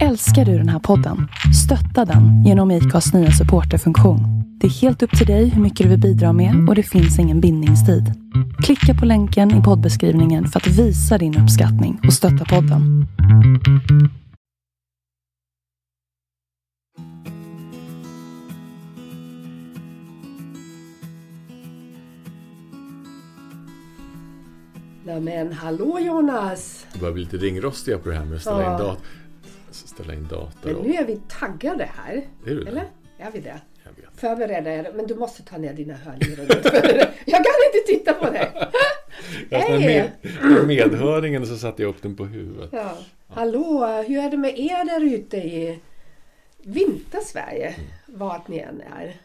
Älskar du den här podden? Stötta den genom IKAs nya supporterfunktion. Det är helt upp till dig hur mycket du vill bidra med och det finns ingen bindningstid. Klicka på länken i poddbeskrivningen för att visa din uppskattning och stötta podden. Nej men hallå Jonas! Det börjar bli lite ringrostiga på det här med att ställa, Ja. in, dat ställa in dator. Men nu är vi taggade här. Är du det? Eller? Är vi det? Förberedda er, men du måste ta ner dina hörlurar. jag kan inte titta på dig! Hej! med, medhörningen och så satte jag upp den på huvudet. Ja. Hallå, hur är det med er där ute i vintersverige? Mm. Vart ni än är.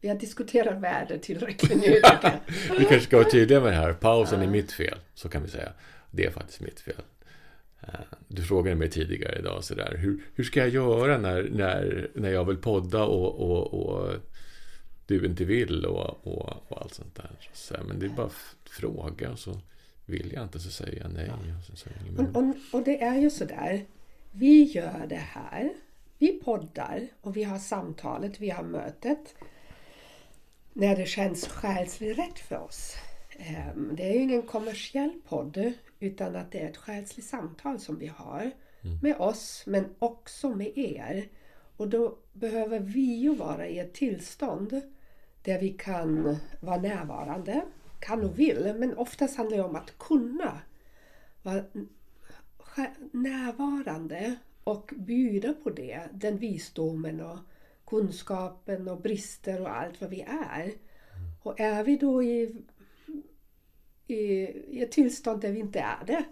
Vi har diskuterat väder tillräckligt nu. Vi kanske ska vara tydliga med det här. Pausen är mitt fel. Så kan vi säga. Det är faktiskt mitt fel. Eh, Du frågade mig tidigare idag sådär. Hur, hur ska jag göra när, när, när jag vill podda och, och, och du inte vill och, och, och allt sånt där. Så, men det är bara att fråga och så vill jag inte så säger jag nej. Och säger jag, men, Och, och, och det är ju sådär. Vi gör det här. Vi poddar och vi har samtalet, vi har mötet. När det känns själsligt rätt för oss. Ehm, Det är ju ingen kommersiell podd utan att det är ett själsligt samtal som vi har med oss men också med er. Och då behöver vi ju vara i ett tillstånd där vi kan vara närvarande, kan och vill, men oftast handlar det om att kunna vara närvarande och bjuda på det, den visdomen och kunskapen och brister och allt vad vi är. Och är vi då i, i, ett tillstånd där vi inte är det,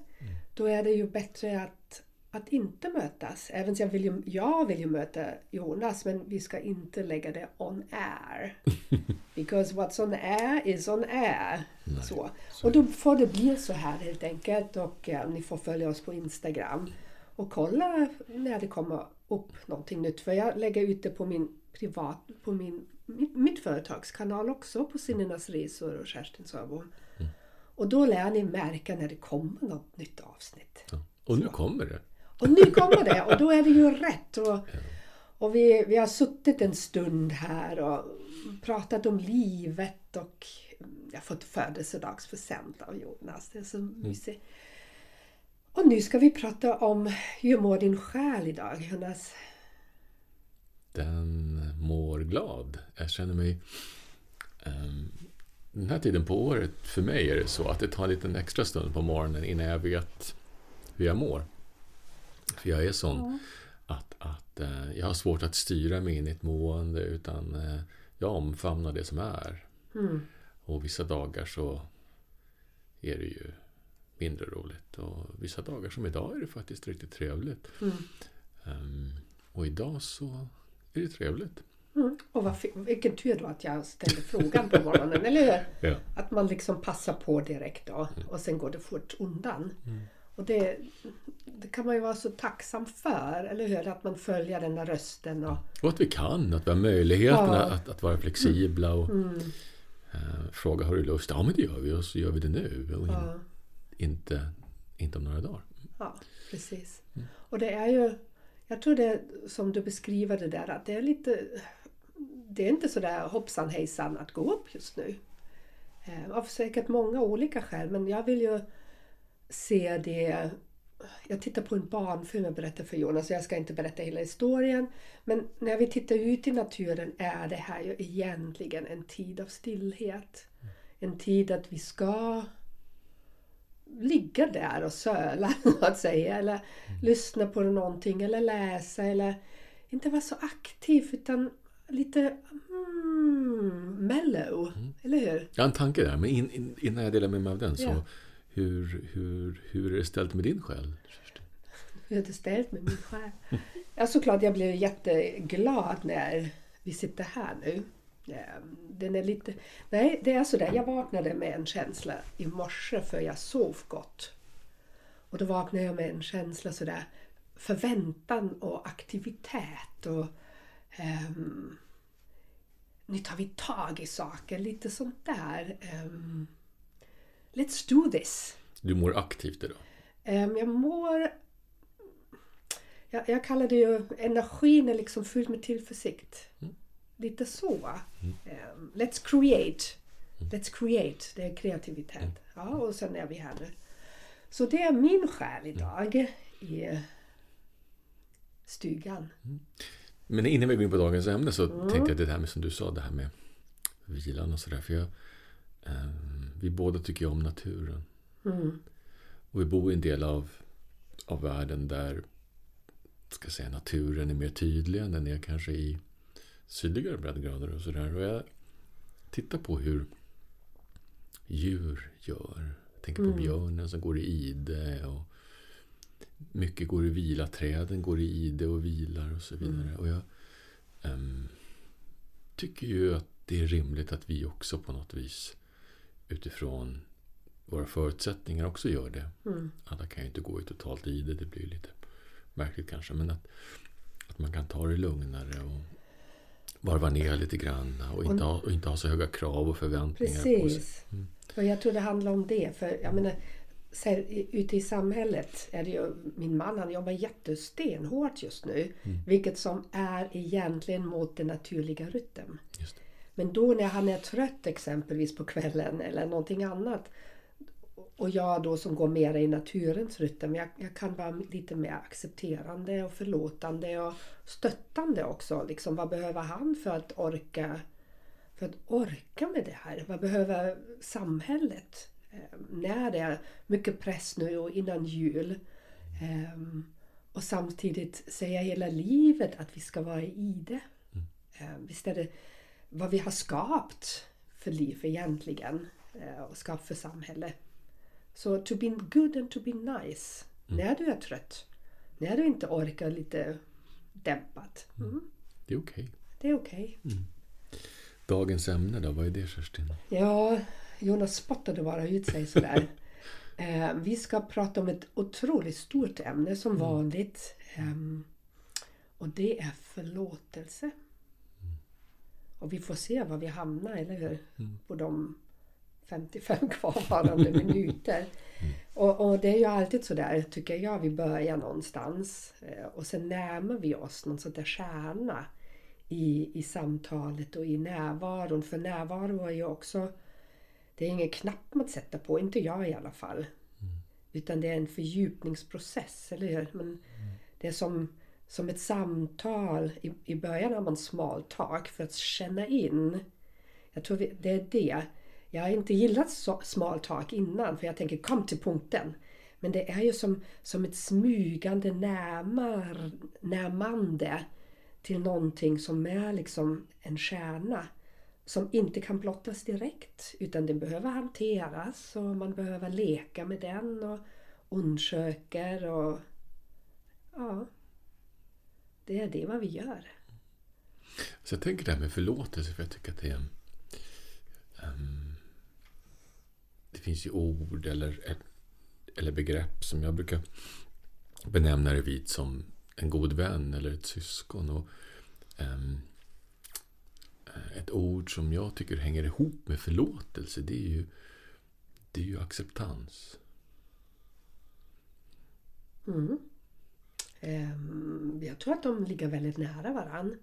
då är det ju bättre att, att inte mötas. Även jag vill, ju, jag vill ju möta Jonas, men vi ska inte lägga det on air. Because what's on air is on air. Så. Och då får det bli så här helt enkelt. Och eh, ni får följa oss på Instagram. Och kolla när det kommer upp någonting nytt. För jag lägger ut det på min privat, på min, mitt, mitt företagskanal också. På Sinnenas resor och Kerstin Sörbom. Och då lär ni märka när det kommer något nytt avsnitt. ja. Och nu kommer det. Och nu kommer det och då är det ju rätt. Och, och vi, vi har suttit en stund här och pratat om livet och jag har fått födelsedagspresent av Jonas. Det är så mysigt. Och nu ska vi prata om hur mår din själ idag Jonas? Den mår glad. Jag känner mig... ehm, den här tiden på året, för mig är det så att det tar en liten extra stund på morgonen innan jag vet hur jag mår. För jag är sån att, att eh, jag har svårt att styra mig in i ett mående utan eh, jag omfamnar det som är. Och vissa dagar så är det ju mindre roligt. Och vissa dagar som idag är det faktiskt riktigt trevligt. Ehm, och idag så är det trevligt. Mm. Och vad, vilken tur då att jag ställde frågan på morgonen, eller hur? Ja. Att man liksom passar på direkt då och sen går det fort undan. Och det, det kan man ju vara så tacksam för, eller hur? Att man följer den där rösten och Och att vi kan, att vi har möjligheten Ja. att, att vara flexibla och eh, fråga har du lust? Ja men det gör vi och så gör vi det nu och in, Ja. inte, inte om några dagar. Ja, precis. Och det är ju, jag tror det som du beskriver det där att det är lite, det är inte sådär hoppsan hejsan att gå upp just nu. Eh, Av säkert många olika skäl men jag vill ju se det jag tittar på en barnfilm jag berättar för Jonas, jag ska inte berätta hela historien. Men när vi tittar ut i naturen är det här ju egentligen en tid av stillhet. En tid att vi ska ligga där och söla, så att säga. Eller lyssna på någonting eller läsa eller inte vara så aktiv utan lite mm, mellow. Eller hur? Jag har en tanke där, men in, in, innan jag delar med mig av den så Ja. hur, hur, hur är det ställt med din själ? Hur är det ställt med min själ? Ja, såklart jag blev jätteglad när vi sitter här nu. Ehm, Den är lite... Nej, det är sådär. Jag vaknade med en känsla i morse för jag sov gott. Och då vaknade jag med en känsla sådär förväntan och aktivitet och ehm, nu tar vi tag i saker, lite sånt där. Ehm, let's do this. Du mår aktivt idag. Ehm, Jag mår... jag, jag kallar det ju energin är liksom fylld med tillförsikt. Lite så. Um, let's create. Let's create. Det är kreativitet. Ja, och sen är vi här nu. Så det är min själ idag i stugan. Men innan vi går in på dagens ämne så tänkte jag det här med som du sa, det här med vilan och sådär. För jag, eh, vi båda tycker om naturen. Och vi bor i en del av, av världen där ska säga, naturen är mer tydlig än den är kanske i sydligare breddgrader och sådär. Och jag tittar på hur djur gör. Jag tänker på björnen som går i ide. Och mycket går i vila. Träden går i ide och vilar och så vidare. Och jag ehm, tycker ju att det är rimligt att vi också på något vis utifrån våra förutsättningar också gör det. Alla kan ju inte gå i totalt ide. Det blir lite märkligt kanske. Men att, att man kan ta det lugnare och varva ner lite grann. Och inte, ha, och inte ha så höga krav och förväntningar. Precis. För jag tror det handlar om det. För jag menar, så här, ute i samhället är det ju, min man han jobbar jättestenhårt just nu. Vilket som är egentligen mot den naturliga rytmen. Men då när han är trött exempelvis på kvällen eller någonting annat. Och jag då som går mer i naturens rytm. Jag, jag kan vara lite mer accepterande och förlåtande och stöttande också. Liksom, vad behöver han för att orka för att orka med det här? Vad behöver samhället? Eh, när det är mycket press nu och innan jul. Ehm, och samtidigt säga hela livet att vi ska vara i det. Eh, visst är det vad vi har skapat för liv egentligen. eh, Och skapat för samhälle. Så to be good and to be nice. När du är trött. När du inte orkar lite dämpat. Mm, Det är okej. det är okej. Dagens ämne då, vad är det Kerstin? Ja, Jonas spottade bara ut sig sådär. eh, vi ska prata om ett otroligt stort ämne som vanligt. Ehm, och det är förlåtelse. Och vi får se var vi hamnar, eller hur? På de 55 kvarvarande minuter. Och, och det är ju alltid sådär, tycker jag, vi börjar någonstans. eh, Och sen närmar vi oss någon sån där kärna i, i samtalet och i närvaron. För närvaro är ju också det är ingen knapp man sätter på, inte jag i alla fall. Utan det är en fördjupningsprocess, eller hur? Men Det är som, som ett samtal. I, I början har man small talk för att känna in. Jag tror vi, det är det. Jag har inte gillat så, small talk innan för jag tänker kom till punkten. Men det är ju som, som ett smygande närmar, närmande till någonting som är liksom en kärna som inte kan blottas direkt utan den behöver hanteras och man behöver leka med den och undersöker och ja, det är det vad vi gör. Så jag tänker det här med förlåtelse, för jag tycker att det är... um, det finns ju ord eller, eller begrepp som jag brukar benämna det vid som en god vän eller ett syskon. Och, ett ord som jag tycker hänger ihop med förlåtelse, det är ju, det är ju acceptans. Mm. Ehm, jag tror att de ligger väldigt nära varann.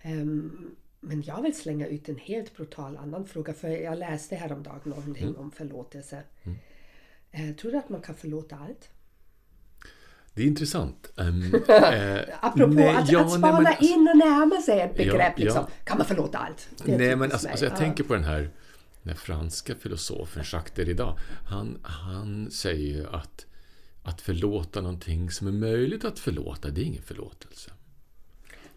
Ehm, men jag vill slänga ut en helt brutal annan fråga. För jag läste häromdagen någonting om förlåtelse. Eh, tror du att man kan förlåta allt? Det är intressant. Um, eh, Apropå nej, att, ja, att nej, spana men alltså- in och närma sig ett begrepp. ja. Liksom. Kan man förlåta allt? Nej, men alltså, alltså jag Ja. tänker på den här den franska filosofen Jacques Derrida. Han, han säger ju att att förlåta någonting som är möjligt att förlåta, det är ingen förlåtelse.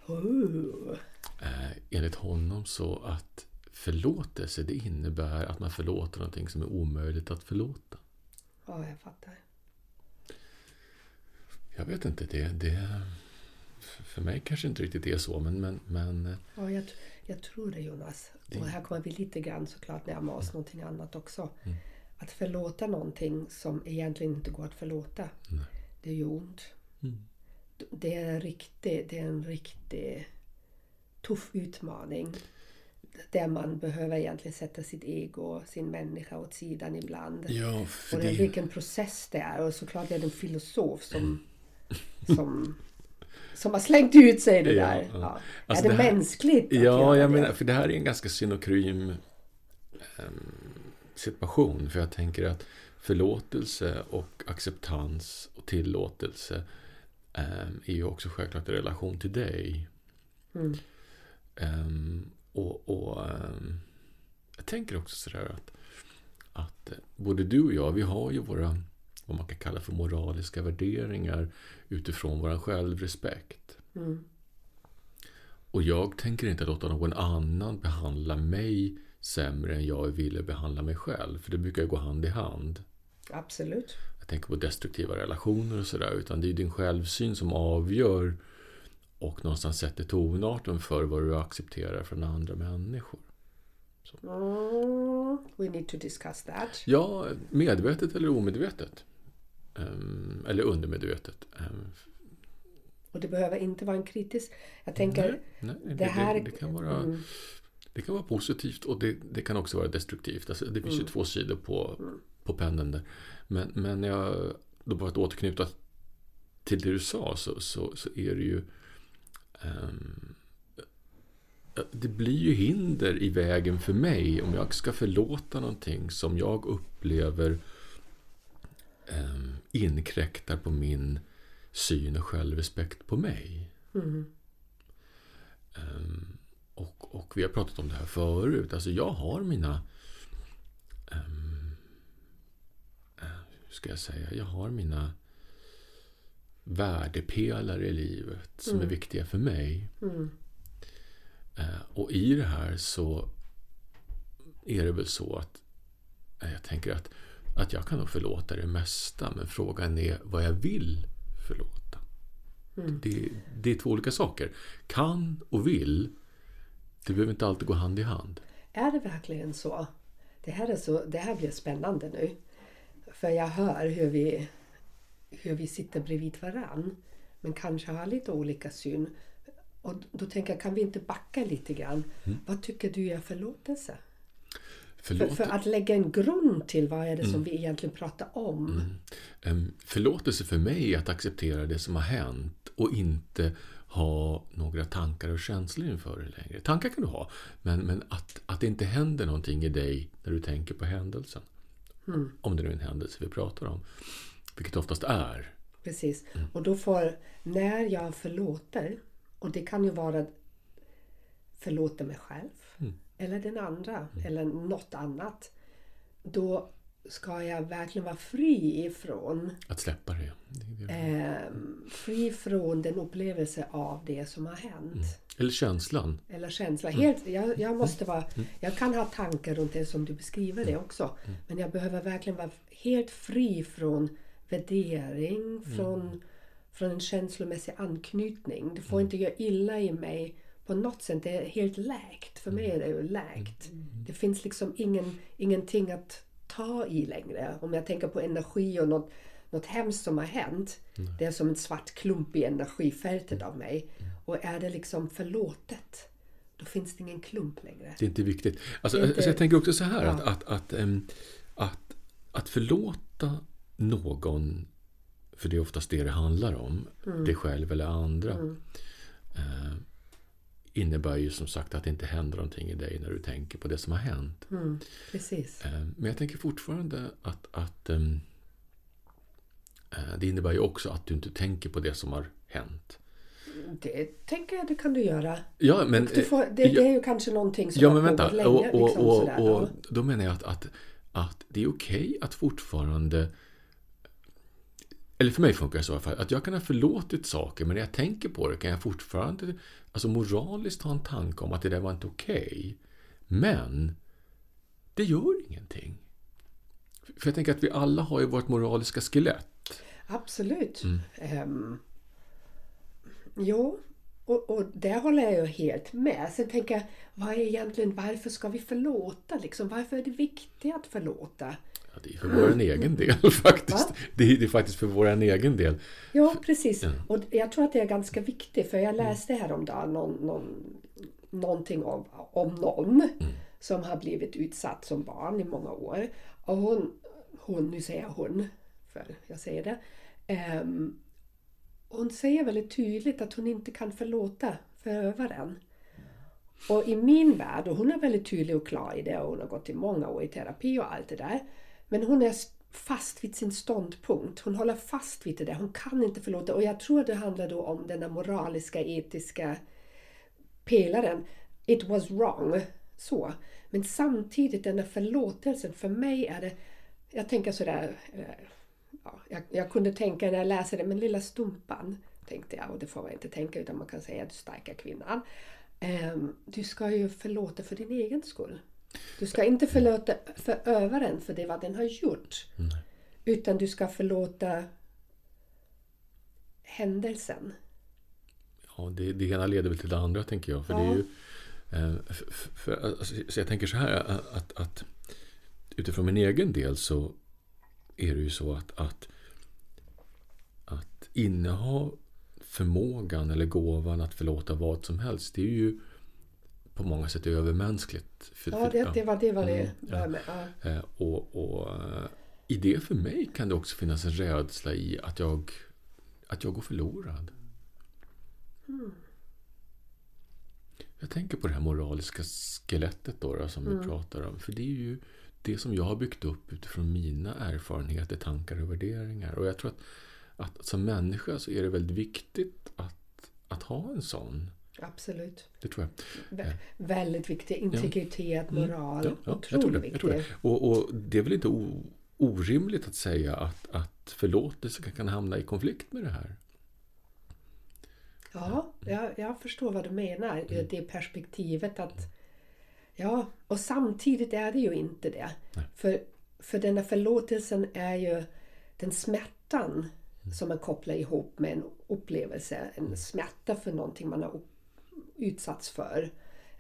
Oh. Eh, enligt honom så att förlåtelse, det innebär att man förlåter någonting som är omöjligt att förlåta. Ja, jag fattar. Jag vet inte, det, det för mig kanske inte riktigt är så, men, men, men eh, Ja, jag, jag tror det Jonas. Och här kommer vi lite grann såklart närma oss någonting annat också. Mm. Att förlåta någonting som egentligen inte går att förlåta. Det är ju ont. Mm. Det är en riktig, det är en riktig tuff utmaning. Där man behöver egentligen sätta sitt ego, sin människa åt sidan ibland. ja, för Och det, det, vilken process det är. Och såklart är det en filosof som, som som har slängt ut sig det Ja, där. ja. Alltså är det, det här- mänskligt? Ja, jag det? menar, för det här är en ganska synokrym em, situation. För jag tänker att förlåtelse och acceptans och tillåtelse em, är ju också självklart i relation till dig. Mm. Em, och och em, jag tänker också sådär att, att eh, både du och jag, vi har ju våra vad man kan kalla för moraliska värderingar utifrån vår självrespekt. Mm. Och jag tänker inte låta någon annan behandla mig sämre än jag ville behandla mig själv. För det brukar gå hand i hand. Absolut. Jag tänker på destruktiva relationer och sådär. Utan det är din självsyn som avgör och någonstans sätter tonarten för vad du accepterar från andra människor. Mm. We need to discuss that. Ja, medvetet eller omedvetet. Ehm, eller undermedvetet. Ehm, Och det behöver inte vara en kritisk... Jag tänker... nej, nej, det, här- det, det, kan vara, Mm. det kan vara positivt och det, det kan också vara destruktivt. Alltså, det finns Mm. ju två sidor på, på pendeln där. Men, men jag, då bara att återknyta till det du sa så, så, så är det ju ehm, det blir ju hinder i vägen för mig om jag ska förlåta någonting som jag upplever um, inkräktar på min syn och självrespekt på mig. Mm. Ehm, och, och vi har pratat om det här förut. Alltså jag har mina... ehm, eh, hur ska jag säga? Jag har mina värdepelare i livet som är viktiga för mig. Mm. Eh, och i det här så är det väl så att eh, jag tänker att, att jag kan nog förlåta det mesta. Men frågan är vad jag vill förlåta. Mm. Det, det är två olika saker. Kan och vill, det behöver inte alltid gå hand i hand. Är det verkligen så? Det här, är så? det här blir spännande nu. För jag hör hur vi, hur vi sitter bredvid varann. Men kanske har lite olika syn. Och då tänker jag, kan vi inte backa lite grann? Mm. Vad tycker du är förlåtelse? För, för att lägga en grund till vad är det som vi egentligen pratar om. em, förlåtelse för mig är att acceptera det som har hänt och inte ha några tankar och känslor inför det längre. Tankar kan du ha, men, men att, att det inte händer någonting i dig när du tänker på händelsen. Om det nu är en händelse vi pratar om. Vilket oftast är. Precis. Och då får, när jag förlåter, och det kan ju vara förlåter mig själv eller den andra eller något annat. Då ska jag verkligen vara fri ifrån Att släppa det. det, det. ehm, fri från den upplevelse av det som har hänt. Eller känslan. Eller känsla. Helt, jag, jag, måste vara, jag kan ha tankar runt det som du beskriver det också. Men jag behöver verkligen vara helt fri från värdering, från, från en känslomässig anknytning. Det får inte göra illa i mig på något sätt. Det är helt läkt. För mig är det ju läkt. Det finns liksom ingen, ingenting att ta i längre. Om jag tänker på energi och något, något hemskt som har hänt. Det är som en svart klump i energifältet av mig. Och är det liksom förlåtet, då finns det ingen klump längre. Det är inte viktigt. Alltså, är inte- alltså jag tänker också så här Ja. att, att, att, em, att, att förlåta någon, för det är oftast det det handlar om, Mm. dig själv eller andra, eh, innebär ju som sagt att det inte händer någonting i dig när du tänker på det som har hänt. Mm, precis. Eh, Men jag tänker fortfarande att, att em, eh, det innebär ju också att du inte tänker på det som har hänt. Det tänker jag det kan du göra. Ja, men, får, det, ja, det är ju kanske någonting som Ja, har men vänta. pågått länge. och, och, liksom, och, sådär, och då menar jag att, att, att det är okej att fortfarande eller för mig funkar det så i alla fall, att jag kan ha förlåtit saker, men när jag tänker på det kan jag fortfarande alltså moraliskt ha en tanke om att det där var inte okej. Men det gör ingenting. För jag tänker att vi alla har ju vårt moraliska skelett. Absolut. Mm. Ehm, jo, och, och där håller jag ju helt med. Sen tänker jag, vad är egentligen, varför ska vi förlåta? Liksom? Varför är det viktigt att förlåta? Ja, det är för vår egen del faktiskt. Det är, det är faktiskt för vår egen del. Ja, precis. Ja. Och jag tror att det är ganska viktigt för jag läste häromdagen någon, någon, någonting om, om någon som har blivit utsatt som barn i många år. Och hon, hon nu säger jag hon, för jag säger det. Ehm, hon säger väldigt tydligt att hon inte kan förlåta förövaren. Och i min värld, och hon är väldigt tydlig och klar i det och hon har gått i många år i terapi och allt det där. Men hon är fast vid sin ståndpunkt. Hon håller fast vid det där. Hon kan inte förlåta. Och jag tror det handlar då om den moraliska, etiska pelaren. It was wrong. Så. Men samtidigt den förlåtelsen, för mig är det... Jag tänker sådär... Eh, ja, jag, jag kunde tänka när jag läste det, men lilla stumpan tänkte jag, och det får man inte tänka utan man kan säga att du starka kvinnan. Um, du ska ju förlåta för din egen skull. Du ska inte förlåta förövaren för det vad den har gjort. Utan du ska förlåta händelsen. Ja, det, det ena leder väl till det andra tänker jag. För det är Ja. ju, eh, för, för, alltså, så jag tänker så här att, att utifrån min egen del så är det ju så att, att, att inneha förmågan eller gåvan att förlåta vad som helst. Det är ju på många sätt övermänskligt. För, Ja, det, det var det var det Mm, ja. Eh, Och, och eh, i det för mig kan det också finnas en rädsla i att jag, att jag går förlorad. Jag tänker på det här moraliska skelettet då, då som vi pratar om. För det är ju det som jag har byggt upp utifrån mina erfarenheter, tankar och värderingar. Och jag tror att, att som människa så är det väldigt viktigt att, att ha en sån. Absolut. Det tror jag. Vä- Väldigt viktigt. Integritet, moral. Ja, ja, Otroligt det, tror det. Och, och det är väl inte orimligt att säga att, att förlåtelse kan- hamna i konflikt med det här. Ja, jag, jag förstår vad du menar. Mm. Det perspektivet att... Ja, och samtidigt är det ju inte det. För, för den här förlåtelsen är ju den smärtan Mm. som man kopplar ihop med en upplevelse. En smärta för någonting man har upp, utsatts för.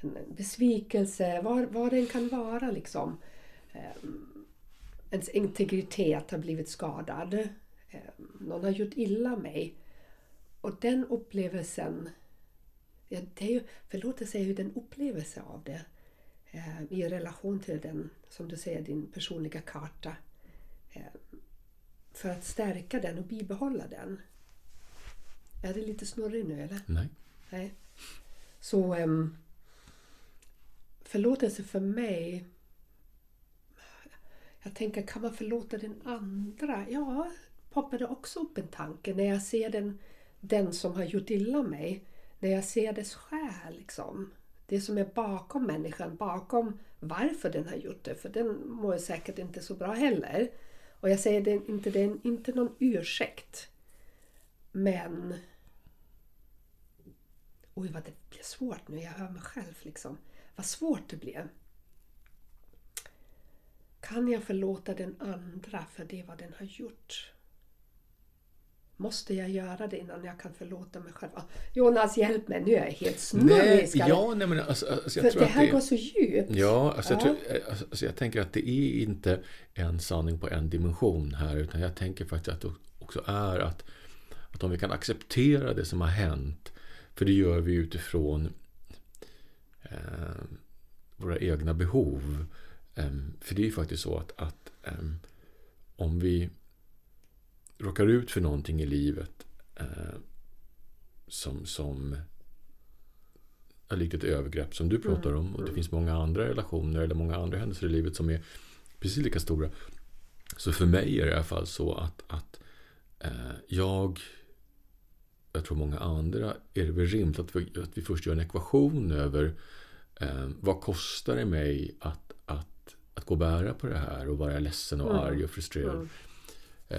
En besvikelse, vad, vad den kan vara liksom. Ehm, ens integritet har blivit skadad. Ehm, någon har gjort illa mig. Och den upplevelsen, ja, det är ju, förlåtelse är ju den upplevelse av det. Eh, I relation till den, som du säger, din personliga karta. För att stärka den och bibehålla den. Är det lite snurrig nu eller? Nej. Nej. Så um, förlåtelse för mig. Jag tänker, kan man förlåta den andra? Ja, poppar det också upp en tanke när jag ser den, den som har gjort illa mig. När jag ser dess själ, liksom. Det som är bakom människan, bakom varför den har gjort det. För den mår säkert inte så bra heller. Och jag säger det inte, det är inte någon ursäkt. Men Oj, vad det blev svårt nu. Jag hör mig själv liksom. Vad svårt det blev. Kan jag förlåta den andra för det vad den har gjort? Måste jag göra det innan jag kan förlåta mig själv? Ah, Jonas, hjälp mig. Nu är jag helt snurrig. Ja, nej men alltså, alltså, jag för det här det... går så djupt. Ja, alltså, Jag, Ja. tror, alltså, alltså, jag tänker att det är inte en sanning på en dimension här, utan jag tänker faktiskt att det också är att, att om vi kan acceptera det som har hänt, för det gör vi utifrån eh, våra egna behov. Eh, för det är ju faktiskt så att, att eh, om vi råkar ut för någonting i livet eh, som, som är likt ett övergrepp som du pratar om. Och det finns många andra relationer eller många andra händelser i livet som är precis lika stora. Så för mig är det i alla fall så att, att eh, jag, jag tror många andra, är det väl rimligt att vi, att vi först gör en ekvation över eh, vad kostar det mig att, att, att gå och bära på det här och vara ledsen och arg och frustrerad. Eh,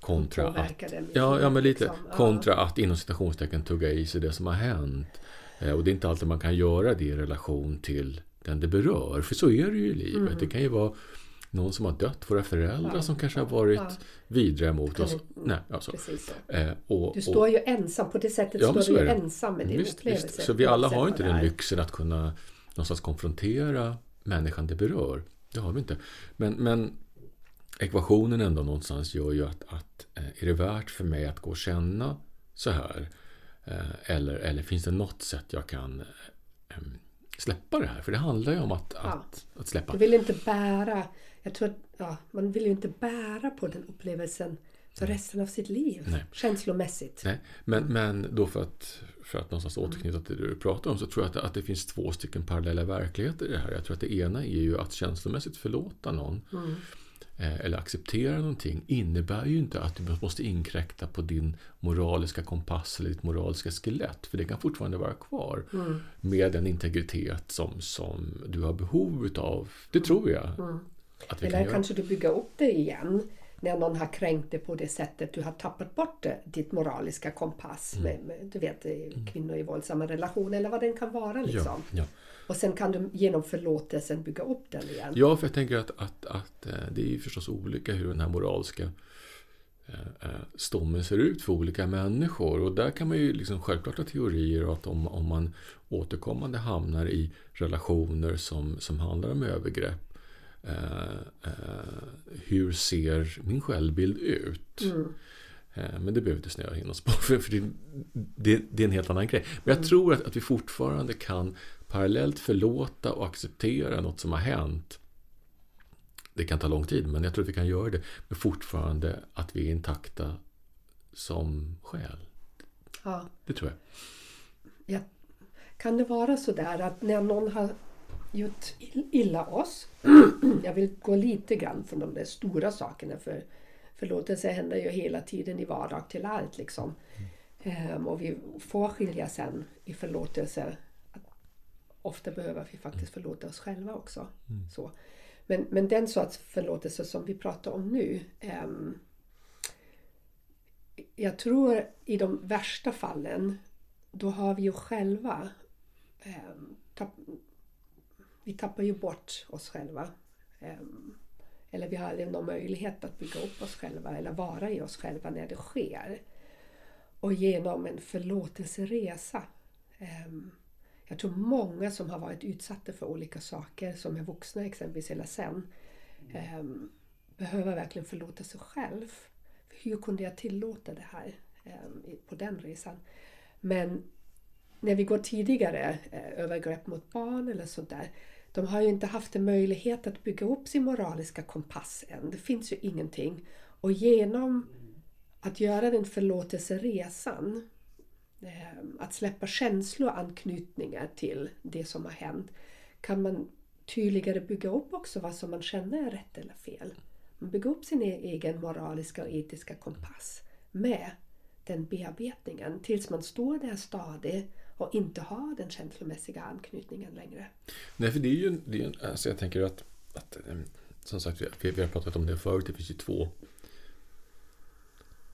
kontra att Ja, ja men lite. liksom. Kontra att inom citationstecken tugga i sig det som har hänt. Eh, Och det är inte alltid man kan göra det i relation till den det berör. För så är det ju i livet. Det kan ju vara någon som har dött, våra föräldrar. Ja, som kanske ja, har varit ja. vidriga mot oss. Nej, alltså. Eh, och, Du står ju ensam. På det sättet Ja, står du ensam med din visst, upplevelse. visst. Så vi alla har inte den lyxen att kunna någonstans konfrontera människan det berör. Det har vi inte. Men, men ekvationen ändå någonstans gör ju att, att eh, är det värt för mig att gå och känna så här? Eh, Eller, eller finns det något sätt jag kan eh, släppa det här? För det handlar ju om att, att, att släppa. Du vill inte bära, jag tror att ja, man vill ju inte bära på den upplevelsen för resten av sitt liv. Nej. Känslomässigt. Nej, men, men då för att, för att någonstans återknyta till det du pratar om så tror jag att det, att det finns två stycken parallella verkligheter i det här. Jag tror att det ena är ju att känslomässigt förlåta någon Mm. eh, eller acceptera någonting innebär ju inte att du måste inkräkta på din moraliska kompass eller ditt moraliska skelett. För det kan fortfarande vara kvar Mm. med den integritet som, som du har behov utav. Det tror jag kan Eller kanske du bygger upp det igen när någon har kränkt det på det sättet. Du har tappat bort det, ditt moraliska kompass. Mm. Med, med, du vet, eh, kvinnor i våldsamma relationer eller vad den kan vara. Liksom. Ja, ja. Och sen kan du genom förlåtelsen bygga upp den igen. Ja, för jag tänker att, att, att eh, det är ju förstås olika hur den här moraliska eh, stommen ser ut för olika människor. Och där kan man ju liksom självklart ha teorier att om, om man återkommande hamnar i relationer som, som handlar om övergrepp. Eh, eh, hur ser min självbild ut? Eh, Men det behöver inte snöa in oss på, för, för det, det, det är en helt annan grej. Men jag tror att, att vi fortfarande kan parallellt förlåta och acceptera något som har hänt. Det kan ta lång tid, men jag tror att vi kan göra det. Men fortfarande att vi är intakta som själ. Ja. Det tror jag. Ja. Kan det vara så där att när någon har gjort ill- illa oss. Jag vill gå lite grann från de där stora sakerna för förlåtelse händer ju hela tiden i vardag till allt liksom. Ehm, och vi får skilja sen i förlåtelse. Att ofta behöver vi faktiskt förlåta oss själva också. Så. Men, men den sorts förlåtelse som vi pratar om nu. ehm, jag tror i de värsta fallen då har vi ju själva tapp, vi tappar ju bort oss själva. Ehm, eller vi har aldrig någon möjlighet att bygga upp oss själva eller vara i oss själva när det sker. Och genom en förlåtelseresa. Ehm, jag tror många som har varit utsatta för olika saker som är vuxna exempelvis eller sen ehm, behöver verkligen förlåta sig själv. Hur kunde jag tillåta det här på den resan? Men när vi går tidigare, eh, övergrepp mot barn eller sådär, de har ju inte haft en möjlighet att bygga upp sin moraliska kompass än. Det finns ju ingenting. Och genom att göra den förlåtelseresan, eh, att släppa känsloanknytningar till det som har hänt, kan man tydligare bygga upp också vad som man känner är rätt eller fel. Man bygger upp sin e-, egen moraliska och etiska kompass med den bearbetningen tills man står där stadig och inte har den känslomässiga anknytningen längre. Nej, för det är ju det är, alltså jag tänker att, att eh, som sagt, vi, vi har pratat om det förut, det finns ju två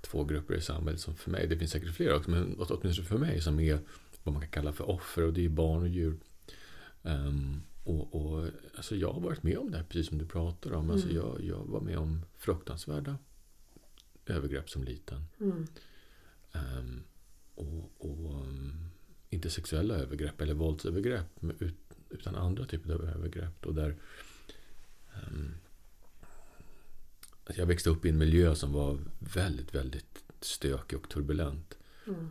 två grupper i samhället som för mig, det finns säkert fler också, men åt- åtminstone för mig som är vad man kan kalla för offer och det är barn och djur. Ehm, och, och, alltså jag har varit med om det här, precis som du pratar om. Alltså jag, jag var med om fruktansvärda övergrepp som liten. Mm. Ehm, och, och um, inte sexuella övergrepp eller våldsövergrepp utan andra typer av övergrepp. Och där, att jag växte upp i en miljö som var väldigt, väldigt stökig och turbulent. Mm.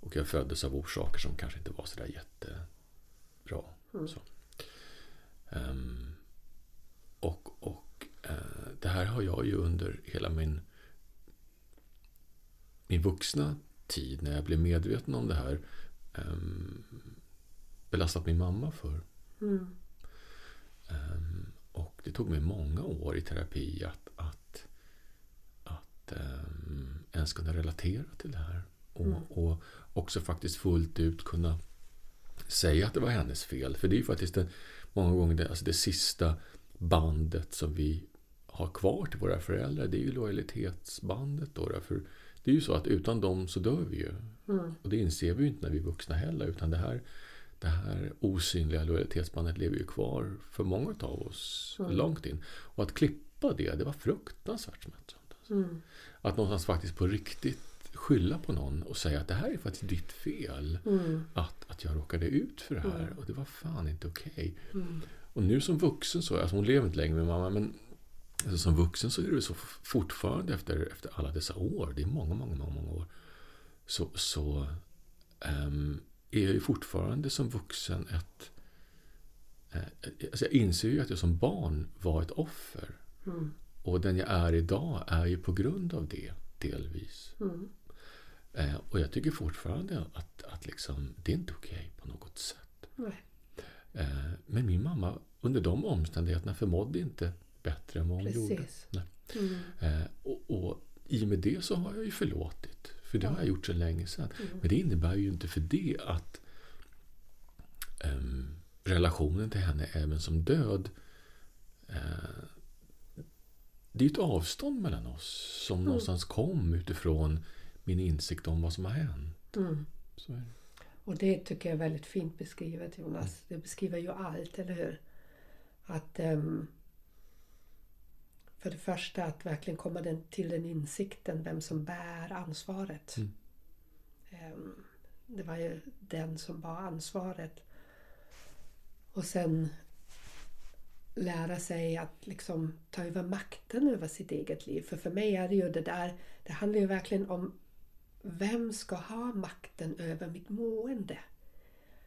Och jag föddes av orsaker som kanske inte var så där jättebra. Så. Ehm, och och eh, det här har jag ju under hela min, min vuxna tid, när jag blev medveten om det här, um, belastat min mamma för. Mm. Ehm, och det tog mig många år i terapi att, att, att um, ens kunna relatera till det här. Och, och också faktiskt fullt ut kunna säga att det var hennes fel. För det är ju faktiskt det, många gånger det, alltså det sista bandet som vi har kvar till våra föräldrar. Det är ju lojalitetsbandet. Då, för det är ju så att utan dem så dör vi ju. Och det inser vi ju inte när vi är vuxna heller. Utan det här, det här osynliga lojalitetsbandet lever ju kvar för många av oss långt in. Och att klippa det, det var fruktansvärt smärtsamt. Mm. Att någonstans faktiskt på riktigt skylla på någon och säga att det här är faktiskt ditt fel. Mm. Att, att jag råkade ut för det här och det var fan inte okej. Mm. Och nu som vuxen så, alltså hon lever inte längre med mamma, men alltså som vuxen så är det så fortfarande efter, efter alla dessa år, det är många, många, många, många år, så, så ehm, är jag ju fortfarande som vuxen ett... Eh, alltså jag inser ju att jag som barn var ett offer. Mm. Och den jag är idag är ju på grund av det. delvis. Mm. Eh, och jag tycker fortfarande att, att liksom, det är inte okej på något sätt. Eh, men min mamma under de omständigheterna förmådde inte bättre än vad hon gjorde. Precis. Nej. Mm. Eh, och, och i och med det så har jag ju förlåtit. För det har jag gjort så länge sedan. Mm. Men det innebär ju inte för det att ehm, relationen till henne även som död eh, det är ett avstånd mellan oss som någonstans kom utifrån min insikt om vad som har hänt. Mm. Det. Och det tycker jag är väldigt fint beskrivet Jonas. Det beskriver ju allt, eller hur? Att ehm, för det första att verkligen komma den, till den insikten vem som bär ansvaret. Mm. Ehm, det var ju den som bar ansvaret. Och sen lära sig att liksom ta över makten över sitt eget liv. För för mig är det ju det där, det handlar ju verkligen om vem ska ha makten över mitt mående?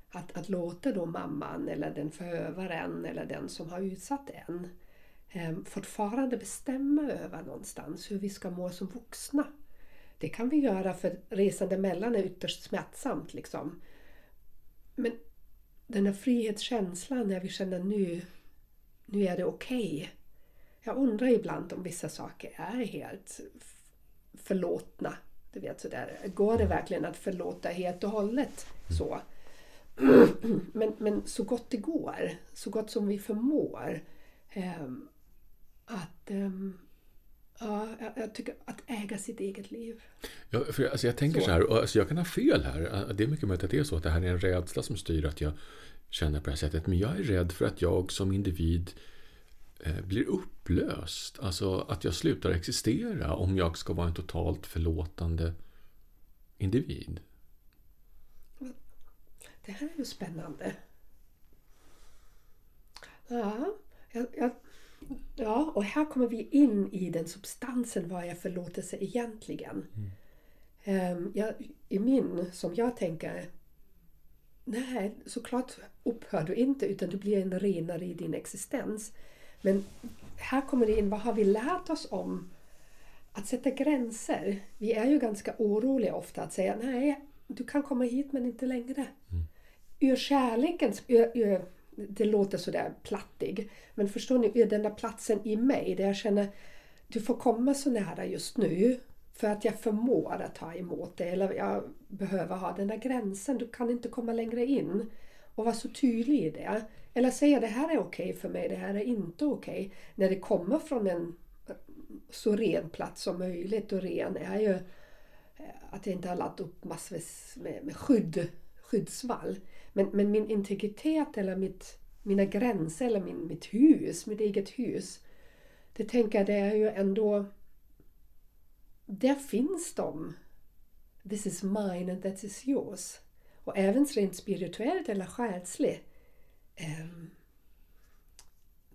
Att, att låta då mamman eller den förövaren eller den som har utsatt en fortfarande bestämma över någonstans hur vi ska må som vuxna. Det kan vi göra för resan emellan är ytterst smärtsamt. Liksom. Men den här frihetskänslan när vi känner nu, nu är det okej. Jag undrar ibland om vissa saker är helt förlåtna. Du vet sådär. Går det verkligen att förlåta helt och hållet så? Men, men så gott det går, så gott som vi förmår. ehm, att ehm, ja, jag, jag tycker att äga sitt eget liv. Ja, för, alltså, jag tänker så, Så. här, alltså, jag kan ha fel här. Det är mycket möjligt att det är så att det här är en rädsla som styr att jag känner på det här sättet. Men jag är rädd för att jag som individ eh, blir upplöst. Alltså att jag slutar existera om jag ska vara en totalt förlåtande individ. Det här är ju spännande. Ja, jag, jag, ja, och här kommer vi in i den substansen. Vad är förlåtelse egentligen? Ehm, jag, I min, som jag tänker, nej, såklart upphör du inte utan du blir en renare i din existens. Men här kommer det in, vad har vi lärt oss om att sätta gränser? Vi är ju ganska oroliga ofta att säga nej, du kan komma hit men inte längre. Ur kärlekens, ur, ur, det låter sådär plattig, men förstår ni, den där platsen i mig där jag känner du får komma så nära just nu för att jag förmår att ta emot det eller jag behöver ha den där gränsen. Du kan inte komma längre in och vara så tydlig i det. Eller säga det här är okej för mig, det här är inte okej. När det kommer från en så ren plats som möjligt och ren är ju eh, att jag inte har laddat upp massvis med, med skydd, skyddsvall. Men, men min integritet eller mitt, mina gränser eller min, mitt hus, mitt eget hus. Det tänker jag, det är ju ändå... Där finns de. This is mine and that is yours. Och även rent spirituellt eller själsligt. Um,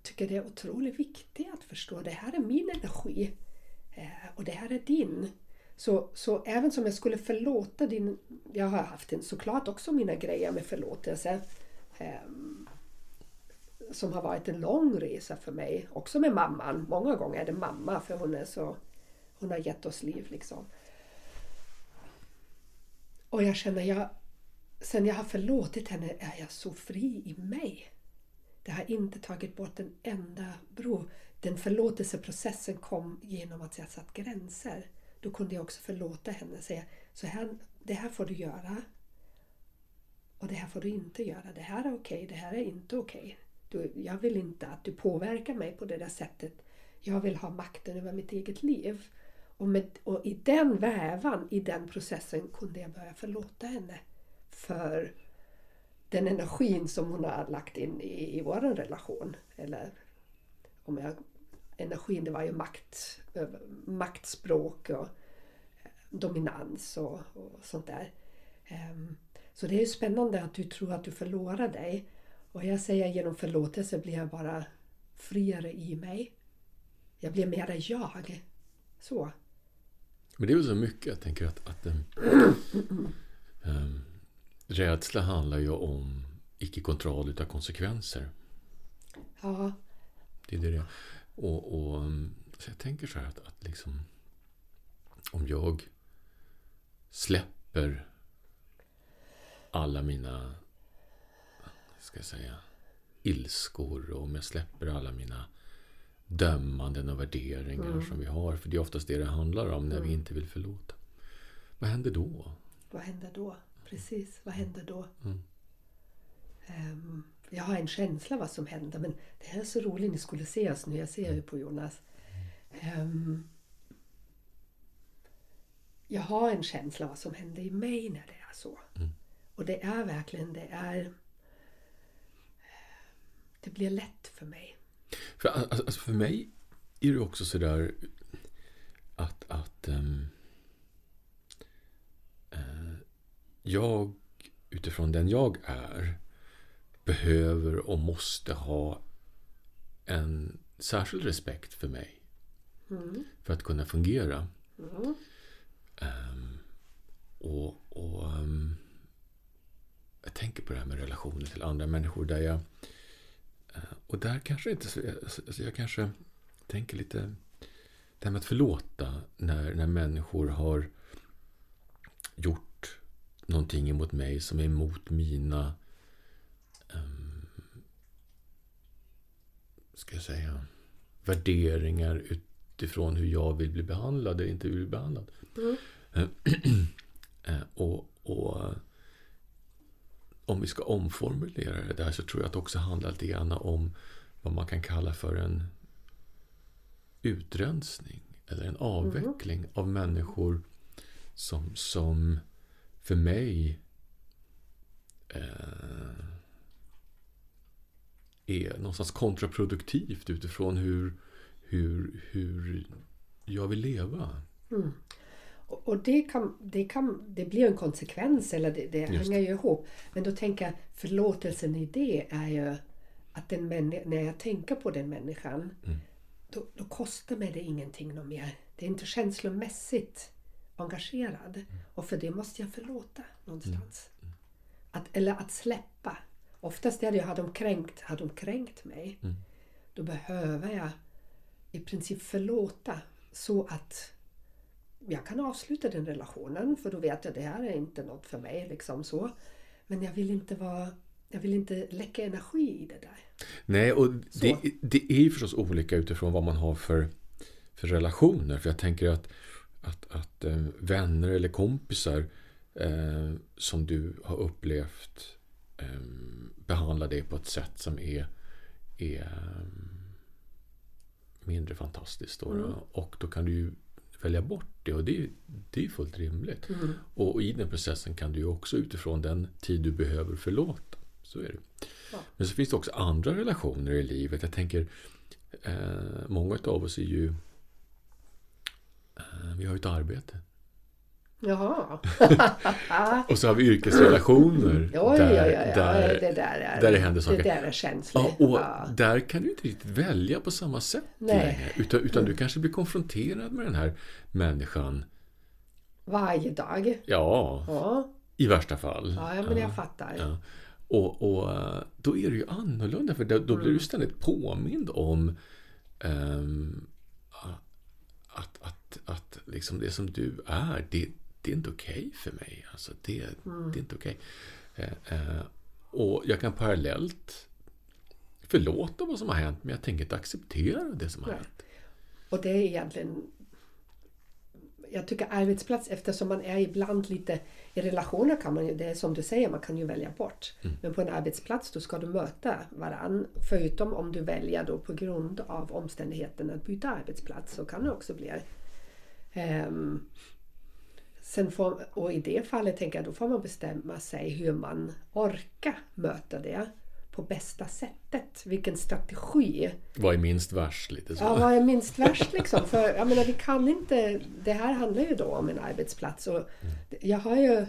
tycker det är otroligt viktigt att förstå det här är min energi eh, och det här är din. Så, så även som jag skulle förlåta din... Jag har haft en, såklart också mina grejer med förlåtelse. Eh, som har varit en lång resa för mig. Också med mamman. Många gånger är det mamma för hon är så... Hon har gett oss liv liksom. Och jag känner, jag, sen jag har förlåtit henne är jag så fri i mig. Det har inte tagit bort en enda bro. Den förlåtelseprocessen kom genom att jag satt gränser. Då kunde jag också förlåta henne och säga så här, det här får du göra. Och det här får du inte göra. Det här är okej, det här är inte okej. Du, jag vill inte att du påverkar mig på det där sättet. Jag vill ha makten över mitt eget liv. Och, med, och i den vävan, i den processen kunde jag börja förlåta henne för den energin som hon har lagt in i, i vår relation. Eller om jag, energin, det var ju makt, över- maktspråk och eh, dominans och, och sånt där. Ehm, Så det är ju spännande att du tror att du förlorar dig. Och jag säger genom förlåtelse blir jag bara friare i mig. Jag blir mera jag. Så. Men det är väl så mycket, jag tänker att, att um, um, rädsla handlar ju om icke-kontroll utav konsekvenser. Ja, Det är det. Och, och, um, så jag tänker så här att, att liksom, om jag släpper alla mina ska jag säga, ilskor och om jag släpper alla mina dömanden och värderingar Mm. som vi har. För det är oftast det det handlar om när vi inte vill förlåta. Vad händer då? Vad händer då? Precis, vad händer då? Mm. Ehm, jag har en känsla vad som händer men det här är så roligt, ni skulle se oss nu, jag ser ju på Jonas. Ehm, jag har en känsla vad som händer i mig när det är så. Mm. Och det är verkligen, det är... Det blir lätt för mig. För, alltså, för mig är det också sådär att, att ehm, eh, jag utifrån den jag är behöver och måste ha en särskild respekt för mig Mm. för att kunna fungera. Mm. Ehm, och och ehm, jag tänker på det här med relationer till andra människor där jag eh, och där kanske inte så, alltså jag kanske tänker lite det här med att förlåta när, när människor har gjort någonting emot mig som är emot mina ska jag säga värderingar utifrån hur jag vill bli behandlad eller inte vill bli behandlad. Mm. Eh, och, och eh, om vi ska omformulera det där så tror jag att det också handlar lite grann om vad man kan kalla för en utrensning eller en avveckling av människor som, som för mig eh, är någonstans kontraproduktivt utifrån hur, hur, hur jag vill leva. Mm. Och, och det, kan, det, kan, det blir en konsekvens, eller det, det hänger ju ihop. Men då tänker jag, förlåtelsen i det är ju att den när jag tänker på den människan, Mm. då, då kostar mig det ingenting något mer. Det är inte känslomässigt engagerad. Mm. Och för det måste jag förlåta någonstans. Att, eller att släppa. Oftast är det har de kränkt, har de kränkt mig, Mm. då behöver jag i princip förlåta så att jag kan avsluta den relationen för då vet jag att det här är inte något för mig. Liksom så. Men jag vill inte vara jag vill inte läcka energi i det där. Nej, och det, det är ju förstås olika utifrån vad man har för, för relationer. För jag tänker att, att, att eh, vänner eller kompisar eh, som du har upplevt eh, behandlar dig på ett sätt som är, är eh, mindre fantastiskt. Då, Mm. Och då kan du ju välja bort det och det, är- det är fullt rimligt. Mm. Och i den processen kan du ju också utifrån den tid du behöver förlåta. Så är det. Ja. Men så finns det också andra relationer i livet. Jag tänker, eh, många av oss är ju... Eh, vi har ju ett arbete. Jaha. Och så har vi yrkesrelationer. Ja, där, ja, ja, ja. där, det där är, där det händer saker. Det där är känsligt. Ja, och där kan du inte riktigt välja på samma sätt Nej. längre. Utan, utan du kanske blir konfronterad med den här människan. Varje dag. Ja, i värsta fall. ja men jag fattar. Och, och då är det ju annorlunda för då, då blir du ständigt påmind om ehm, att, att, att liksom det som du är, det, det är inte okej för mig. Alltså det, det är inte okej. Eh, eh, och jag kan parallellt förlåta vad som har hänt men jag tänker inte acceptera det som har Nej. hänt. Och det är egentligen... Jag tycker arbetsplats, eftersom man är ibland lite... I relationer kan man ju, det är som du säger, man kan ju välja bort. Mm. Men på en arbetsplats då ska du möta varann. Förutom om du väljer då på grund av omständigheten att byta arbetsplats så kan det också bli... ehm, sen får, och i det fallet tänker jag då får man bestämma sig hur man orkar möta det på bästa sättet. Vilken strategi. Vad är minst värst? Lite så. Ja, vad är minst värst liksom? För jag menar, vi kan inte... Det här handlar ju då om en arbetsplats och jag har ju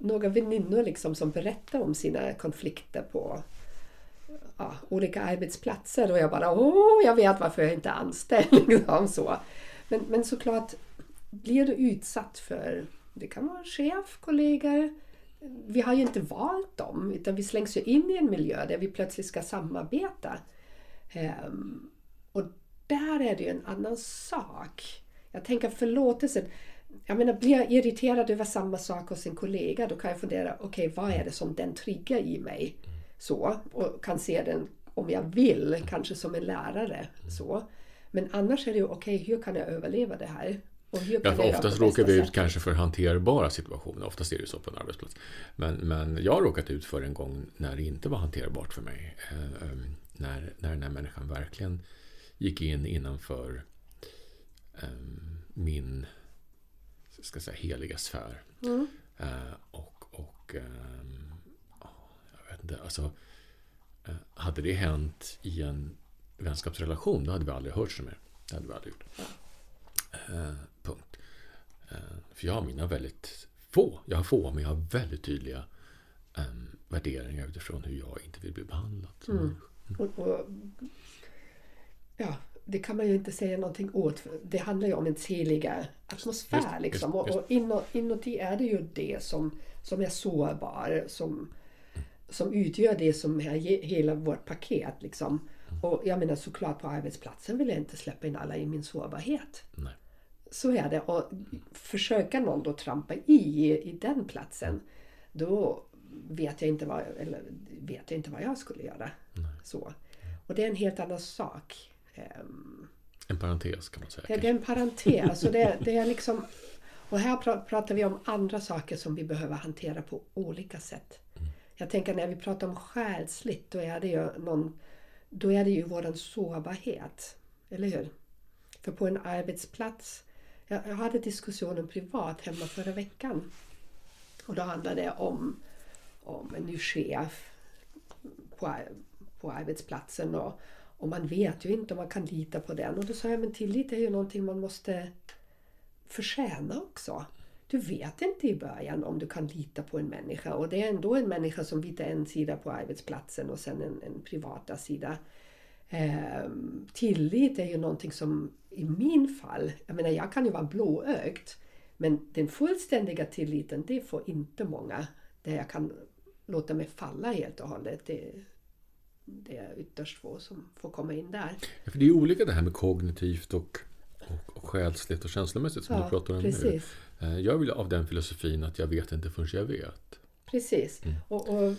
några väninnor liksom som berättar om sina konflikter på ja, olika arbetsplatser och jag bara åh, jag vet varför jag inte är anställd. Liksom så. Men, men såklart, blir du utsatt för, det kan vara chef, kollegor, vi har ju inte valt dem utan vi slängs ju in i en miljö där vi plötsligt ska samarbeta. Ehm, och där är det ju en annan sak. Jag tänker förlåtelsen. Jag menar, blir jag irriterad över samma sak hos en kollega då kan jag fundera, okej okay, vad är det som den triggar i mig? Så, och kan se den om jag vill, kanske som en lärare. Så. Men annars är det ju okej, okay, hur kan jag överleva det här? Och hur kan ja, för oftast råkar vi ut kanske för hanterbara situationer. Oftast är det så på en arbetsplats. Men, men jag har råkat ut för en gång när det inte var hanterbart för mig. Eh, ehm, när, när den här människan verkligen gick in innanför eh, min ska säga, heliga sfär. Mm. Eh, och och ehm, jag vet inte, alltså eh, hade det hänt i en vänskapsrelation då hade vi aldrig hört så mer. Det hade vi aldrig gjort. Punkt. Eh, för jag har mina väldigt få, jag har få, men jag har väldigt tydliga um, värderingar utifrån hur jag inte vill bli behandlad. Mm. Mm. Och, och, ja, det kan man ju inte säga någonting åt. Det handlar ju om en heliga atmosfär. Just, liksom. Just, just. Och, och inuti är det ju det som, som är sårbar. Som, som utgör det som är hela vårt paket. Liksom. Och jag menar såklart på arbetsplatsen vill jag inte släppa in alla i min sårbarhet. Nej. Så är det. Och försöka någon då trampa i, i den platsen. Då vet jag inte vad, eller vet jag, inte vad jag skulle göra. Så. Och det är en helt annan sak. Um, en parentes kan man säga. Det, det är en parentes. och det, det är liksom, och här pratar vi om andra saker som vi behöver hantera på olika sätt. Mm. Jag tänker när vi pratar om själsligt, då är det ju någon då är det ju våran sårbarhet. Eller hur? För på en arbetsplats, jag, hade diskussionen privat hemma förra veckan. Och då handlade det om, om en ny chef på, på arbetsplatsen. Och, och man vet ju inte om man kan lita på den. Och då sa jag, men tillit är ju någonting man måste förtjäna också. Du vet inte i början om du kan lita på en människa och det är ändå en människa som byter en sida på arbetsplatsen och sen en, en privata sida. Eh, tillit är ju någonting som i min fall, jag menar jag kan ju vara blåögt men den fullständiga tilliten det får inte många där jag kan låta mig falla helt och hållet. Det, det är ytterst få som får komma in där. Ja, för det är olika det här med kognitivt och, och, och själsligt och känslomässigt som ja, du pratar om precis. nu. Eh, jag vill av den filosofin att jag vet inte förrän jag vet. Precis. Mm. Och, och,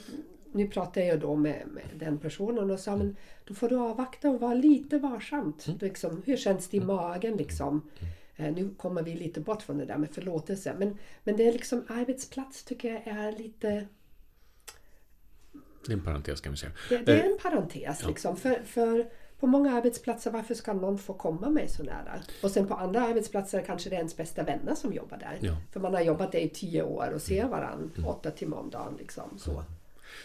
nu pratar jag då med, med, den personen och sa men då får du avvakta och vara lite varsamt. Mm. Liksom, hur känns det i mm. magen liksom? Mm. Eh, nu kommer vi lite bort från det där med förlåtelse. Men, men det är liksom arbetsplats tycker jag är lite... Det är en parentes kan vi säga. Det, det är en parentes liksom. För, för på många arbetsplatser, varför ska någon få komma mig så nära? Och sen på andra arbetsplatser kanske det är ens bästa vänner som jobbar där. Ja. För man har jobbat där i tio år och ser varandra mm. åtta timmar om dagen. Liksom, så.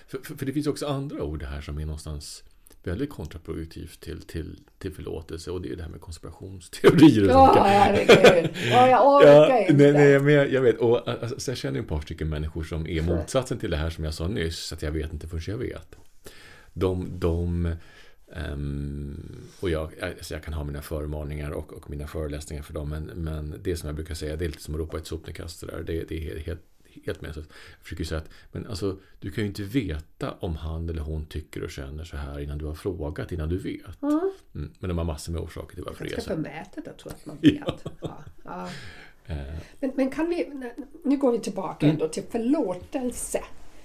För, för, för, det finns också andra ord här som är någonstans väldigt kontraproduktivt till, till, till förlåtelse och det är det här med konspirationsteorier. Ja, herregud. Ja, jag orkar inte. Nej, nej, men jag, jag vet. Och, alltså, så jag känner ett par stycken människor som är motsatsen till det här som jag sa nyss. Att jag vet inte förrän jag vet. De, de Um, och jag, alltså jag kan ha mina förmaningar och, och, mina föreläsningar för dem. Men, men det som jag brukar säga, det är lite som att ropa ett sopnedkast. Det, det är helt, helt meningslöst. Jag försöker säga att men alltså, du kan ju inte veta om han eller hon tycker och känner så här innan du har frågat, innan du vet. Mm. Mm, men de har massor med orsaker till varför det är så. Förmätet att tro att man vet. ja. Ja, ja. Uh. Men, men kan vi, nu går vi tillbaka mm. ändå till förlåtelse.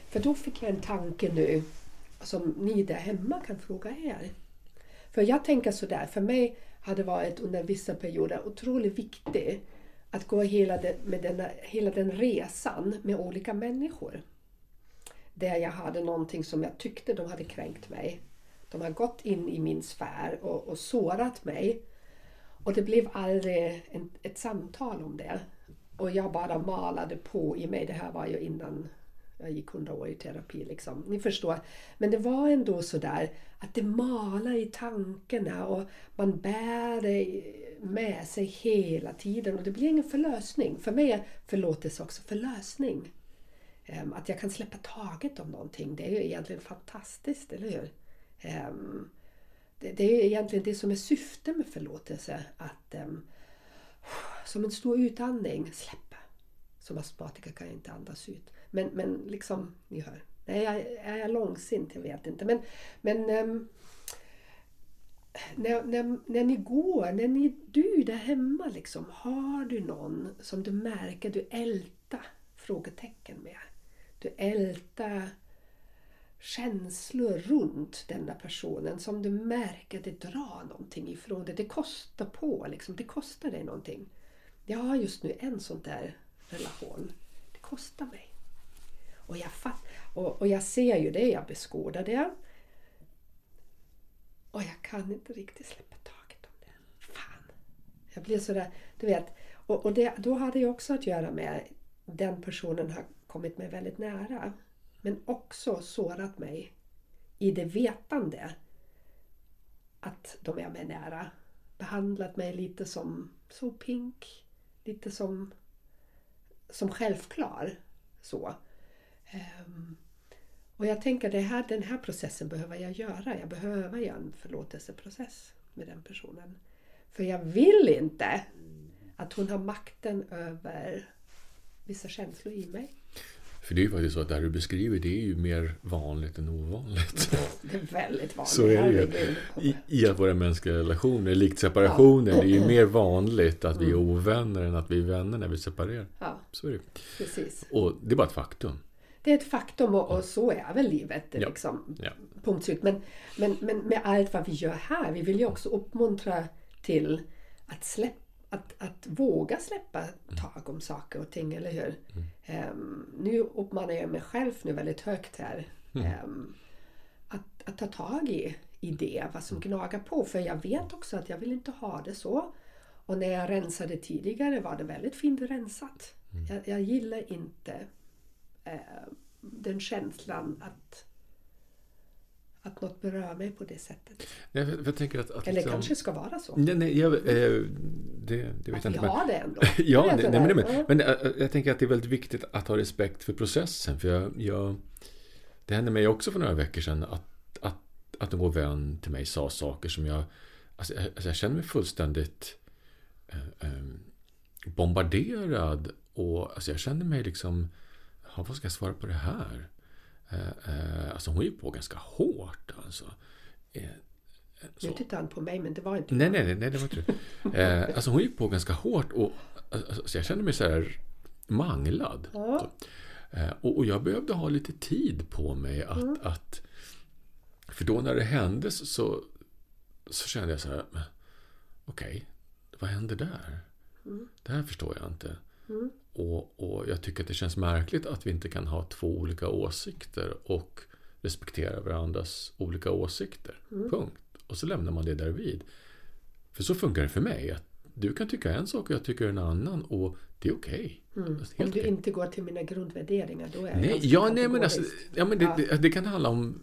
För då fick jag en tanke nu som ni där hemma kan fråga er. För jag tänker sådär, för mig har det varit under vissa perioder otroligt viktigt att gå hela den, med denna, hela den resan med olika människor. Där jag hade någonting som jag tyckte de hade kränkt mig. De har gått in i min sfär och, och sårat mig. Och det blev aldrig en, ett samtal om det. Och jag bara malade på i mig. Det här var ju innan jag gick hundra år i terapi. Liksom. Ni förstår. Men det var ändå sådär att det malar i tankarna och man bär det med sig hela tiden och det blir ingen förlösning. För mig är förlåtelse också förlösning. Ehm, att jag kan släppa taget om någonting, det är ju egentligen fantastiskt, eller hur? Ehm, det, är egentligen det som är syftet med förlåtelse. Att ehm, som en stor utandning, släppa. Som astmatiker kan jag inte andas ut. Men, men liksom, ni hör. Nej, jag, är jag långsint? Jag vet inte. Men, men um, när, när, när ni går, när ni, du där hemma liksom, har du någon som du märker du ältar frågetecken med? Du ältar känslor runt denna personen som du märker det drar någonting ifrån dig. Det kostar på, liksom. det kostar dig någonting. Jag har just nu en sån där relation. Det kostar mig. Och jag, fatt, och, och jag ser ju det, jag beskådar det. Och jag kan inte riktigt släppa taget om det. Fan! Jag blir sådär, du vet. Och, och det, då hade det också att göra med den personen har kommit mig väldigt nära. Men också sårat mig i det vetande att de är mig nära. Behandlat mig lite som så pink. Lite som, som självklar. Så. Um, och jag tänker det här, den här processen behöver jag göra. Jag behöver göra en förlåtelseprocess med den personen. För jag vill inte att hon har makten över vissa känslor i mig. För det är ju faktiskt så att det här du beskriver det är ju mer vanligt än ovanligt. Det är väldigt vanligt. Så är det ju. I, I att våra mänskliga relationer, likt separationer, ja. det är ju mer vanligt att vi är mm. ovänner än att vi är vänner när vi separerar. Ja, så är det. Precis. Och det är bara ett faktum. Det är ett faktum och, och så är väl livet. Ja. Liksom, ja. Punkt slut. Men, men, men med allt vad vi gör här, vi vill ju också uppmuntra till att släppa att, att våga släppa tag om saker och ting, eller hur? Mm. Um, nu uppmanar jag mig själv nu väldigt högt här. Mm. Um, att, att ta tag i, i det, vad som gnagar på. För jag vet också att jag vill inte ha det så. Och när jag rensade tidigare var det väldigt fint rensat. Mm. Jag, jag gillar inte den känslan att att något berör mig på det sättet. Nej, jag, jag tänker att, att Eller liksom, kanske ska vara så. Nej, nej, jag, eh, det, det vet att jag inte. vi har det ändå. ja, det, nej, men, men, men jag, eh, jag tänker att det är väldigt viktigt att ha respekt för processen. För jag, jag, det hände mig också för några veckor sedan att, att, att god vän till mig sa saker som jag... Alltså, jag, alltså jag känner mig fullständigt eh, eh, bombarderad. Och alltså jag kände mig liksom... Ja, vad ska jag svara på det här? Eh, eh, alltså hon gick på ganska hårt. Alltså. Eh, så. Nu tittade han på mig men det var inte Nej, nej, nej, det var inte det. alltså hon gick på ganska hårt och alltså, jag kände mig så här manglad. Ja. och, och, jag behövde ha lite tid på mig att, mm. att för då när det hände så, så kände jag så här okej, okay, vad händer där? Mm. Det här förstår jag inte. Mm. Och, och jag tycker att det känns märkligt att vi inte kan ha två olika åsikter och respektera varandras olika åsikter. Mm. Punkt. Och så lämnar man det där vid. För så funkar det för mig. Att du kan tycka en sak och jag tycker en annan och det är okej. Okay. Mm. Om du okay. inte går till mina grundvärderingar då är nej, ja, nej, men alltså, ja, men det, ja. Det, det, kan handla om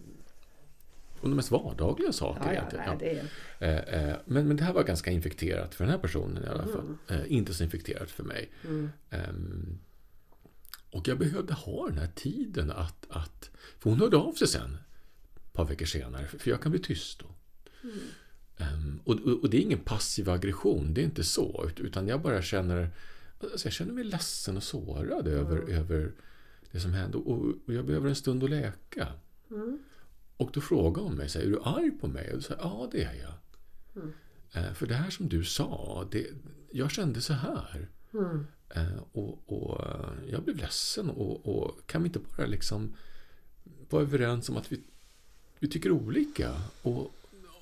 de mest vardagliga saker. Ja, ja, nej, eh, eh, men, men det här var ganska infekterat för den här personen i alla mm. fall. Eh, inte så infekterat för mig. Mm. Ehm, och jag behövde ha den här tiden att, att... För hon hörde av sig sen, ett par veckor senare, för jag kan bli tyst då. Mm. Um, och, och, det är ingen passiv aggression, det är inte så. Utan jag bara känner... Alltså jag känner mig ledsen och sårad mm. över, över det som hände. Och, och, jag behöver en stund att läka. Och då frågade hon mig, så här, är du arg på mig? Och då sa jag, ja det är jag. Mm. Eh, för det här som du sa, det, jag kände så här. Mm. Eh, och, och, eh, jag blev ledsen och, och, kan vi inte bara liksom vara överens om att vi, vi tycker olika och,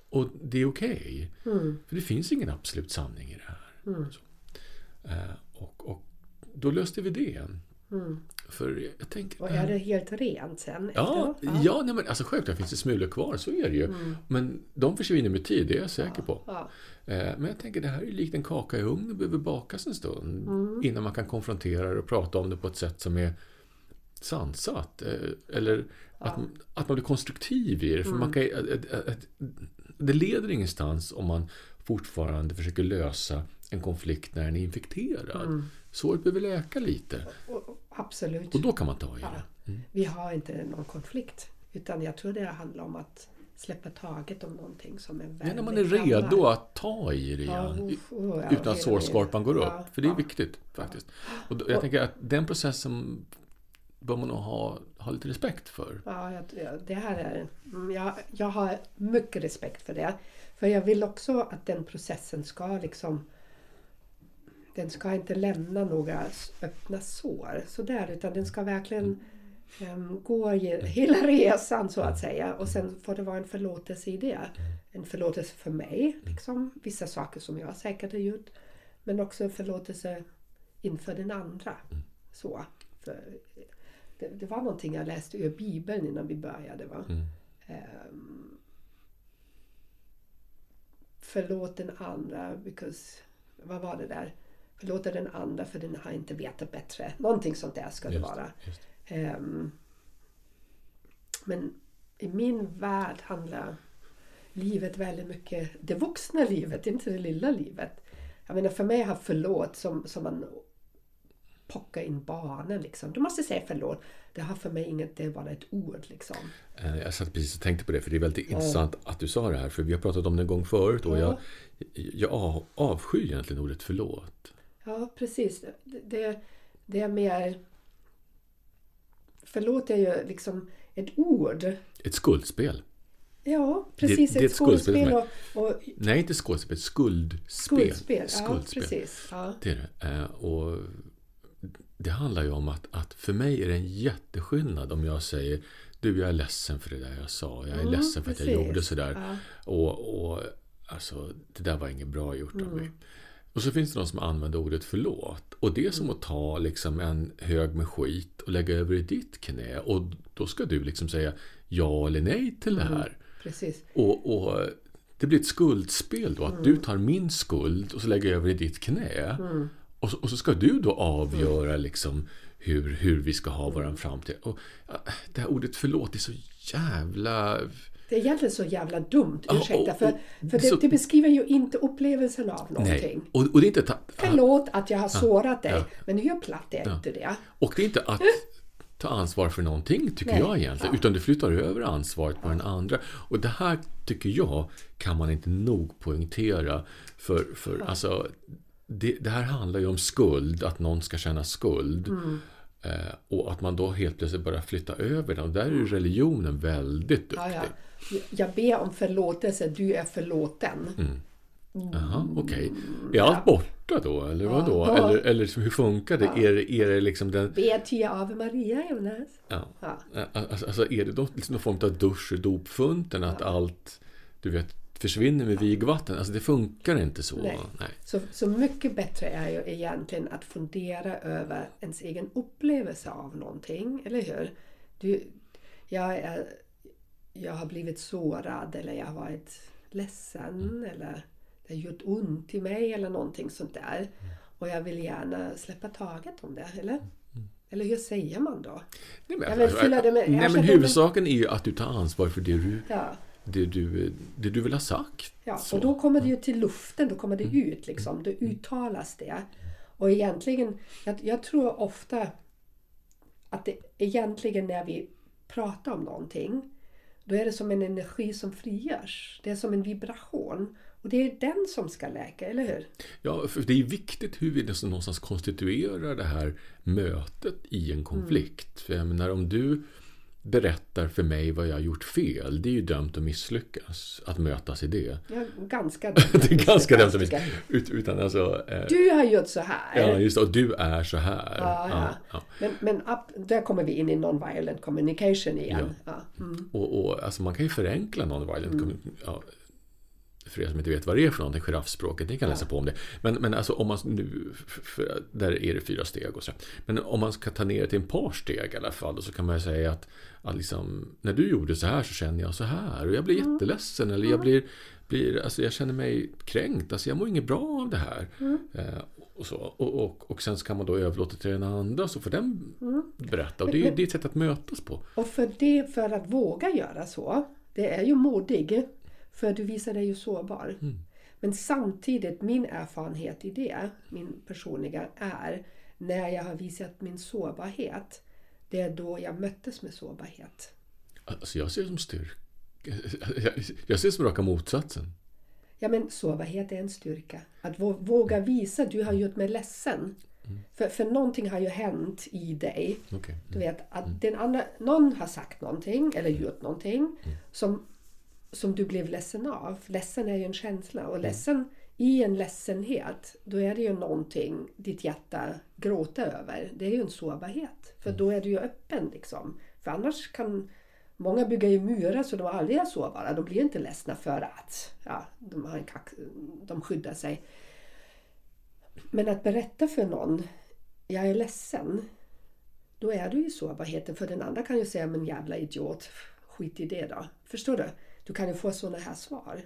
och det är okej. Okay. Mm. För det finns ingen absolut sanning i det här. Mm. Och, och då löste vi det. Mm. För jag tänker, och är det helt rent sen? Ja, ja. ja nej, men alltså självklart finns det smulor kvar, så är det ju. Mm. Men de försvinner med tid, det är jag säker på. Ja. Eh, men jag tänker, det här är likt en kaka i ugnen, det behöver bakas en stund mm. innan man kan konfrontera det och prata om det på ett sätt som är sansat. Eh, eller att, att man blir konstruktiv i det. För mm. man kan, det leder ingenstans om man fortfarande försöker lösa en konflikt när den är infekterad. Mm. Såret behöver läka lite. Absolut. Och då kan man ta i ja. det. Mm. Vi har inte någon konflikt. Utan jag tror det handlar om att släppa taget om någonting som är väldigt ja, när man är redo gammal. att ta i det igen. Ja, oh, ja, utan att sårskorpan går upp. För det är viktigt faktiskt. Och då, jag tänker att den processen bör man nog ha, ha lite respekt för. Ja, jag, det här är, mm, jag, jag har mycket respekt för det. För jag vill också att den processen ska liksom den ska inte lämna några öppna sår sådär utan den ska verkligen um, gå hela resan så att säga och sen får det vara en förlåtelse i det. En förlåtelse för mig, liksom, vissa saker som jag säkert har gjort men också en förlåtelse inför den andra. Så, för det, det, var någonting jag läste ur Bibeln innan vi började. Va? Mm. Um, förlåt den andra, because, vad var det där? Förlåta den andra för den har inte vetat bättre. Någonting sånt där ska det just, vara. Det. Um, men i min värld handlar livet väldigt mycket, det vuxna livet, inte det lilla livet. Jag menar för mig har förlåt som, som man pocka in barnen. Liksom. Du måste säga förlåt. Det har för mig inget, det är bara ett ord. Liksom. Eh, jag satt precis och tänkte på det, för det är väldigt intressant att du sa det här. För vi har pratat om det en gång förut och jag, jag avskyr egentligen ordet förlåt. Ja, precis. Det, det är mer... Förlåt är ju liksom ett ord. Ett skuldspel. Ja, precis. Det, det är ett skuldspel. och, och, Nej, inte skuldspel. Skuldspel. Skuldspel, skuldspel. ja precis. Ja. Det är det. Eh, och det handlar ju om att, att för mig är det en jätteskillnad om jag säger Du, jag är ledsen för det där jag sa. Jag är mm, ledsen för precis. att jag gjorde sådär. Ja. Och, och alltså, det där var inget bra gjort mm. av mig. Och så finns det någon som använder ordet förlåt. Och det är som att ta liksom en hög med skit och lägga över i ditt knä. Och då ska du liksom säga ja eller nej till det mm, här. Precis. Och, och det blir ett skuldspel då. Att mm. du tar min skuld och så lägger jag över i ditt knä. Mm. Och så, och så, ska du då avgöra mm. liksom hur, hur vi ska ha våran framtid. Och, det här ordet förlåt är så jävla... Det är egentligen så jävla dumt, ursäkta. för för det, så, det, beskriver ju inte upplevelsen av någonting. Nej, och, och det är inte ta, Förlåt att jag har sårat dig, ja, men hur platt är ja. det? Och det är inte att ta ansvar för någonting, tycker Nej, jag egentligen. Ja. Utan du flyttar över ansvaret på den andra. Och det här, tycker jag, kan man inte nog poängtera. För, för alltså, det, det, här handlar ju om skuld, att någon ska känna skuld. Mm. Eh, och att man då helt plötsligt börjar flytta över den. Och där är ju religionen väldigt duktig. Ja, ja. Jag ber om förlåtelse, du är förlåten. Mm. Jaha, okej. Okay. Är allt borta då? Eller vad då? Ja. Eller, eller liksom, hur funkar det? Ja. Är, är det liksom den... Be tio Ave Maria, Jonas. Ja. ja. Alltså, alltså, är det då liksom någon form av dusch i dopfunten? Att allt, du vet, försvinner med vigvatten. Alltså det funkar inte så. Nej. Nej. Så, så mycket bättre är ju egentligen att fundera över ens egen upplevelse av någonting, eller hur? Du, jag, är, jag har blivit sårad eller jag har varit ledsen mm. eller det har gjort ont i mig eller någonting sånt där. Mm. Och jag vill gärna släppa taget om det, eller? Mm. Eller hur säger man då? Nej, men, jag vill fylla det med, nej, men huvudsaken är ju att du tar ansvar för det du ja det du, det du vill ha sagt. Ja, så. och då kommer det ju till luften, då kommer det mm. ut liksom. Då uttalas det. Och egentligen, jag, jag tror ofta att det egentligen när vi pratar om någonting, då är det som en energi som frigörs. Det är som en vibration. Och det är den som ska läka, eller hur? Ja, för det är viktigt hur vi någonstans konstituerar det här mötet i en konflikt. Mm. För jag menar, om du berättar för mig vad jag har gjort fel. Det är ju dömt att misslyckas. Att mötas i det. Ja, ganska dömt Det är ganska dömt att misslyckas. Ut, utan alltså, eh, du har gjort så här. Ja, just det. Och du är så här. Ja, ja. ja. Men, men up, där kommer vi in i non-violent communication igen. Ja. Mm. Och, och, alltså man kan ju förenkla non-violent mm. communication för er som inte vet vad det är för någonting, giraffspråket, ni kan läsa på om det. Men, men alltså om man nu, för, där är det fyra steg och så. Men om man ska ta ner det till en par steg i alla fall, så kan man säga att, att liksom, när du gjorde så här så känner jag så här och jag blir mm. jätteledsen eller jag blir, blir alltså jag känner mig kränkt, alltså jag mår inget bra av det här. Mm. Eh, och, så. Och, och, och sen så kan man då överlåta till den andra så får den mm. berätta. Och det, är, det är ett sätt att mötas på. Och för, det, för att våga göra så, det är ju modig. För du visar dig ju sårbar. Mm. Men samtidigt, min erfarenhet i det, min personliga, är när jag har visat min sårbarhet, det är då jag möttes med sårbarhet. Alltså jag ser det som styrka. Jag ser det som raka motsatsen. Ja men sårbarhet är en styrka. Att våga visa, du har gjort mig ledsen. För, för någonting har ju hänt i dig. Okej. Du vet att den andra, någon har sagt någonting eller gjort någonting som, som du blev ledsen av. Ledsen är ju en känsla och ledsen i en ledsenhet då är det ju någonting ditt hjärta gråter över. Det är ju en sårbarhet. För då är du ju öppen liksom. För annars kan Många bygger ju murar så de aldrig är sårbara. De blir inte ledsna för att ja, de, har en kack, de skyddar sig. Men att berätta för någon, jag är ledsen. Då är du i sårbarheten. För den andra kan ju säga, men jävla idiot, skit i det då. Förstår du? Du kan ju få sådana här svar.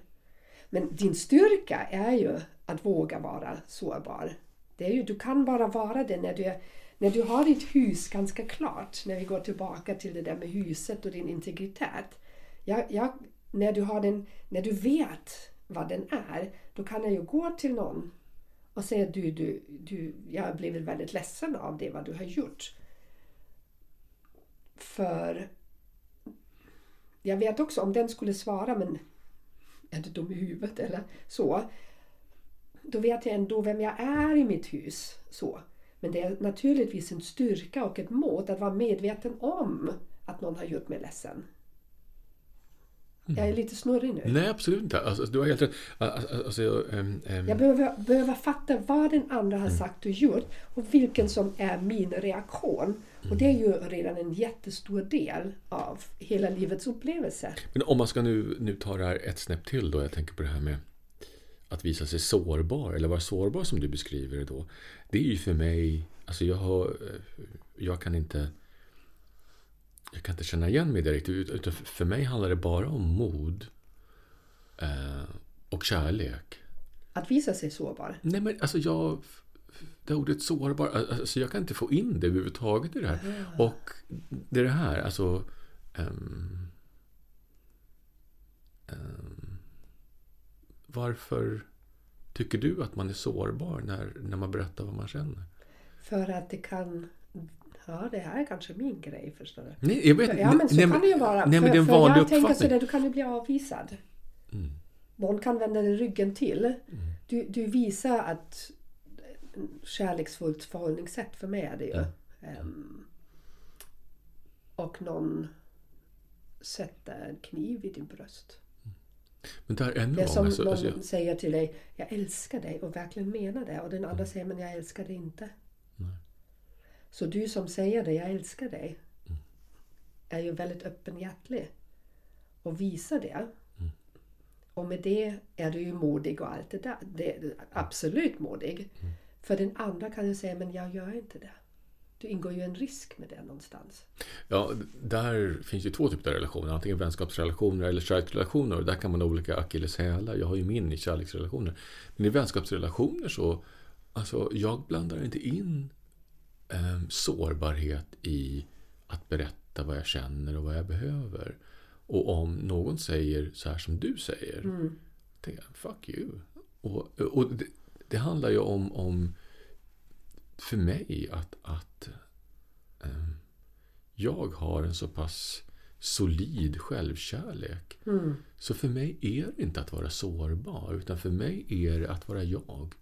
Men din styrka är ju att våga vara sårbar. Det är ju, du kan bara vara det när du, är, när du har ditt hus ganska klart. När vi går tillbaka till det där med huset och din integritet. Jag, jag, när, du har den, när du vet vad den är, då kan jag ju gå till någon och säga du, du, du, jag har blivit väldigt ledsen av det vad du har gjort. För jag vet också om den skulle svara men är du dum i huvudet eller så. Då vet jag ändå vem jag är i mitt hus. så. Men det är naturligtvis en styrka och ett mod att vara medveten om att någon har gjort mig ledsen. Jag är lite snurrig nu. Nej, absolut inte. Alltså, du har helt rätt. Alltså, alltså, ähm, ähm, Jag behöver, behöver fatta vad den andra har sagt och gjort och vilken som är min reaktion. Och det är ju redan en jättestor del av hela livets upplevelse. Men om man ska nu, nu ta det här ett snäpp till då. Jag tänker på det här med att visa sig sårbar. Eller vara sårbar som du beskriver det då. Det är ju för mig... Alltså jag har... Jag kan inte... Jag kan inte känna igen mig direkt. Utan för mig handlar det bara om mod. Eh, och kärlek. Att visa sig sårbar. Nej men alltså jag... Det ordet sårbar, alltså jag kan inte få in det överhuvudtaget i det här. Och det är det här, alltså... Um, um, varför tycker du att man är sårbar när, när man berättar vad man känner? För att det kan... Ja, det här är kanske min grej, förstår du. Nej, jag vet Ja, men så nej, kan det ju vara. Nej, men det är en för vanlig jag tänker sådär, du kan ju bli avvisad. Mm. Någon kan vända dig ryggen till. Du, du visar att kärleksfullt förhållningssätt för mig är det ju. Ja. Ehm, och någon sätter en kniv i din bröst. Men där ännu Det är som Alltså, någon alltså, säger till dig, jag älskar dig och verkligen menar det. Och den andra säger, men jag älskar dig inte. Nej. Så du som säger det, jag älskar dig, är ju väldigt öppenhjärtlig. Och visar det. Och med det är du ju modig och allt det där. Det är absolut modig. För den andra kan ju säga, men jag gör inte det. Du ingår ju en risk med det någonstans. ja, där finns ju två typer av relationer. Antingen vänskapsrelationer eller kärleksrelationer. Och där kan man ha olika akilleshälar. Jag har ju min i kärleksrelationer. Men i vänskapsrelationer så... Alltså, jag blandar inte in eh, sårbarhet i att berätta vad jag känner och vad jag behöver. Och om någon säger så här som du säger, Mm. tänker jag, fuck you. Och, och det, handlar ju om, om för mig att, att eh, jag har en så pass solid självkärlek. Mm. Så för mig är det inte att vara sårbar, utan för mig är det att vara jag.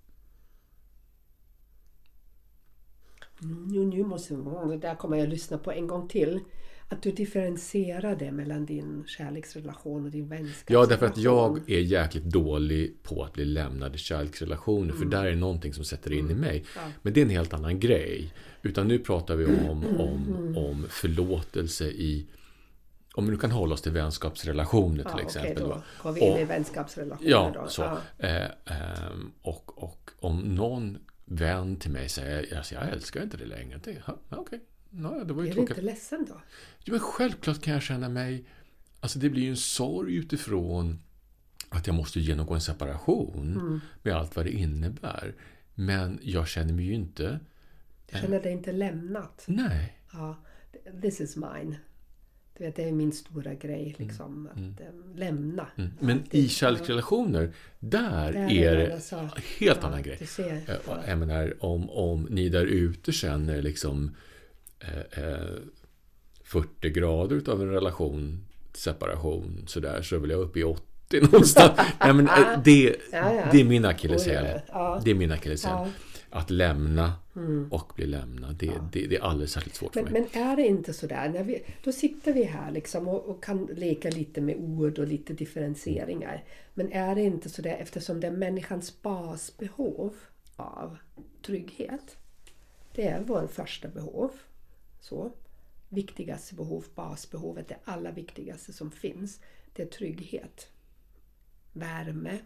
Nu, nu måste, det där kommer jag lyssna på en gång till. Att du differentierar det mellan din kärleksrelation och din vänskapsrelation. Ja, därför att jag är jäkligt dålig på att bli lämnad i kärleksrelationer. För där är någonting som sätter in i mig. Ja. Men det är en helt annan grej. Utan nu pratar vi om, om, om förlåtelse i... Om vi nu kan hålla oss till vänskapsrelationer till ja, exempel. Okej, då. går vi in Och- i vänskapsrelationer Ja, då. så. Ja. Eh, ehm, och, och om någon vän till mig säger alltså, jag älskar inte det längre. Okej, ja, det var ju Är du tråkigt. inte ledsen då? Jo, men självklart kan jag känna mig... Alltså det blir ju en sorg utifrån att jag måste genomgå en separation Mm. med allt vad det innebär. Men jag känner mig ju inte... Du känner dig inte lämnat? Nej. Ja, this is mine. Du vet, det är min stora grej, liksom. Att eh, lämna. Mm. Men i kärleksrelationer, där, Där är det helt Ja, annan grej. Eh, Jag menar, om, om ni där ute känner liksom eh, eh, 40 grader utav en relation, separation, sådär, så vill jag upp i 80 någonstans. Nej, men, eh, det, Ja, ja. det är min akilleshäl. ja. Det är min akilleshäl. Ja. att lämna och bli lämnad. Det, det, det är alldeles särskilt svårt för Men, mig. men är det inte sådär, när vi, då sitter vi här liksom och, och kan leka lite med ord och lite differentieringar. Men är det inte sådär eftersom det är människans basbehov av trygghet. Det är vår första behov. Så. Viktigaste behov, basbehovet, det allra viktigaste som finns. Det är trygghet. Värme,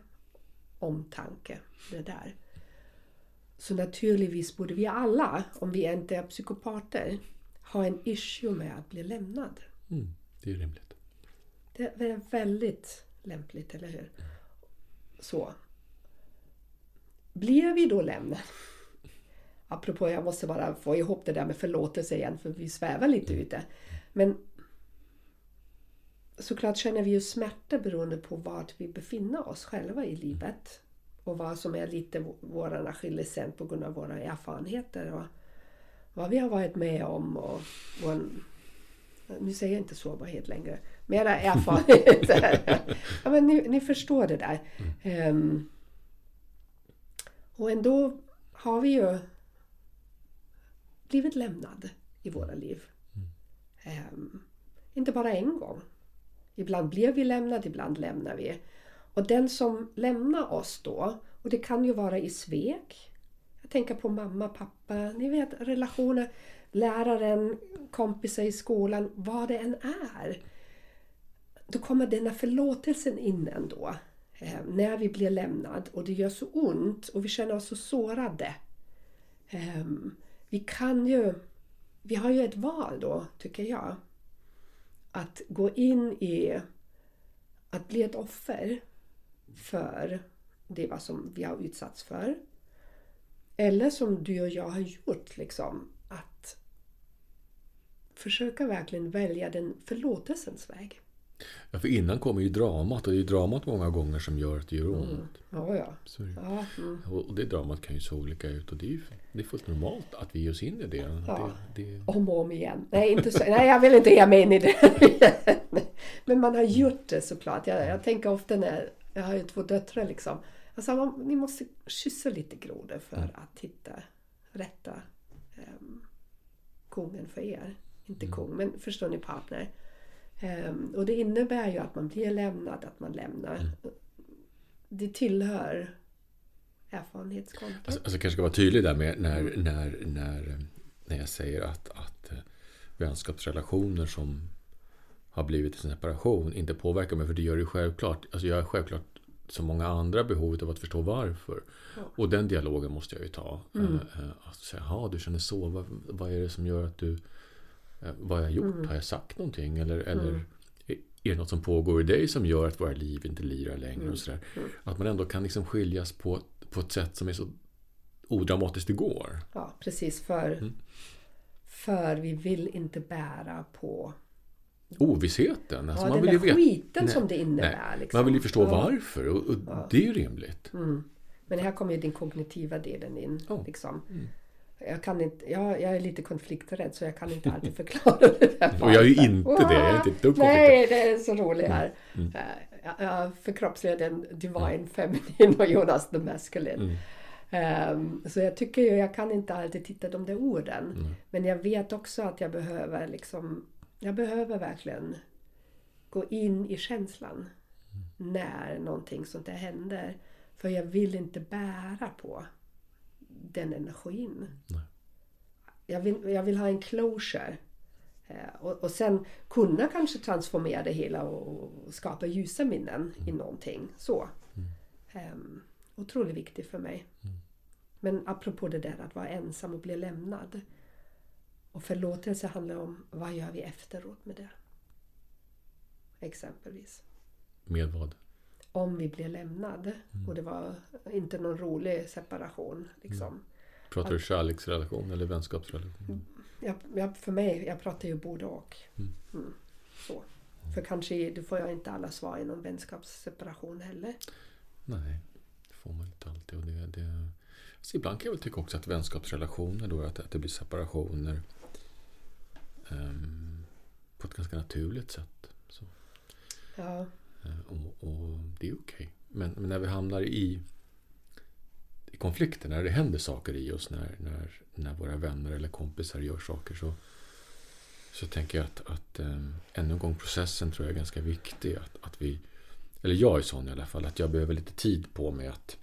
omtanke, det där. Så naturligtvis borde vi alla, om vi inte är psykopater, ha en issue med att bli lämnad. Mm, det är rimligt. Det är väldigt lämpligt, eller hur? Så. Blir vi då lämnade? Apropå, jag måste bara få ihop det där med förlåtelse igen, för vi svävar lite ute. Men såklart känner vi ju smärta beroende på vart vi befinner oss själva i livet. Och vad som är lite våran akilleshäl på grund av våra erfarenheter. Och vad vi har varit med om och vår, nu säger jag inte sårbarhet längre, mera erfarenheter. ja, men ni, ni förstår det där. Um, och ändå har vi ju blivit lämnade i våra liv. Um, inte bara en gång. Ibland blir vi lämnade, ibland lämnar vi. Och den som lämnar oss då, och det kan ju vara i svek. Jag tänker på mamma, pappa, ni vet relationer, läraren, kompisar i skolan, vad det än är. Då kommer denna förlåtelsen in ändå. Eh, när vi blir lämnad och det gör så ont och vi känner oss så sårade. Eh, vi kan ju, vi har ju ett val då, tycker jag. Att gå in i att bli ett offer för det vad som vi har utsatts för. Eller som du och jag har gjort, liksom, att försöka verkligen välja den förlåtelsens väg. Ja, för innan kommer ju dramat och det är ju dramat många gånger som gör att det gör ont. Mm. Ja, ja. Ja mm. Och det dramat kan ju se olika ut och det är ju det är fullt normalt att vi ger oss in i det. Ja. det, det Om och om igen. Nej, inte så, nej jag vill inte ge mig in i det. Men man har gjort det såklart. Jag, jag tänker ofta när jag har ju två döttrar liksom. Alltså, man, ni måste kyssa lite grodor för Mm. att hitta rätta um, kungen för er. Inte Mm. kung, men förstår ni partner. Ehm, och det innebär ju att man blir lämnad, att man lämnar. Mm. Det tillhör erfarenhetskontot. Alltså, alltså kanske ska vara tydlig där med när, när, när, när jag säger att, att eh, vänskapsrelationer som har blivit en separation inte påverkar mig. För det gör det ju självklart. Alltså jag har självklart som många andra behovet av att förstå varför. Ja. Och den dialogen måste jag ju ta. Mm. Att säga, ja du känner så. Vad, vad är det som gör att du... eh, Vad har jag gjort? Mm. Har jag sagt någonting? Eller, eller Mm. är är det något som pågår i dig som gör att våra liv inte lirar längre? Mm. Och sådär. Mm. Att man ändå kan liksom skiljas på, på ett sätt som är så odramatiskt det går. Ja, precis. För, Mm. för vi vill inte bära på Ovissheten. Alltså ja, man den vill ju där veta, skiten Nej, som det innebär. Liksom. man vill ju förstå Ja. varför och, och Ja. det är ju rimligt. Mm. Men här kommer ju den kognitiva delen in. Ja. liksom. Mm. Jag, kan inte, jag, jag är lite konflikträdd så jag kan inte alltid förklara det där. Och jag är ju inte det. Jag är inte ett dugg Nej, det är så roligt här. Mm. Eh, Jag, jag förkroppsligar den divine feminine och Jonas the masculine. Mm. Ehm, så jag tycker ju, jag kan inte alltid titta de där orden. Mm. Men jag vet också att jag behöver liksom, jag behöver verkligen gå in i känslan när någonting sånt där händer. För jag vill inte bära på den energin. Nej. Jag vill, jag vill ha en closure. Eh, Och, och sen kunna kanske transformera det hela och skapa ljusa minnen i någonting. Så. Um, otroligt viktigt för mig. Men apropå det där att vara ensam och bli lämnad. Och förlåtelse handlar om vad gör vi efteråt med det? Exempelvis. Med vad? Om vi blir lämnad och det var inte någon rolig separation. Liksom. Pratar du kärleksrelation eller vänskapsrelation? Jag, jag, för mig, jag pratar ju både och. Mm. Mm. Så. För kanske då får jag inte alla svar i någon vänskapsseparation heller. Nej, det får man inte alltid. Och det, det... Så ibland kan jag väl tycka också att vänskapsrelationer, då, att, att det blir separationer ehm, på ett ganska naturligt sätt. Så, Ja, eh, och, och det är okej. Men, men när vi hamnar i konflikter, när det händer saker i oss, när, när, när våra vänner eller kompisar gör saker så, så tänker jag att, att ähm, ännu en gång processen tror jag är ganska viktig. Att, att vi, eller jag är sån i alla fall, att jag behöver lite tid på mig att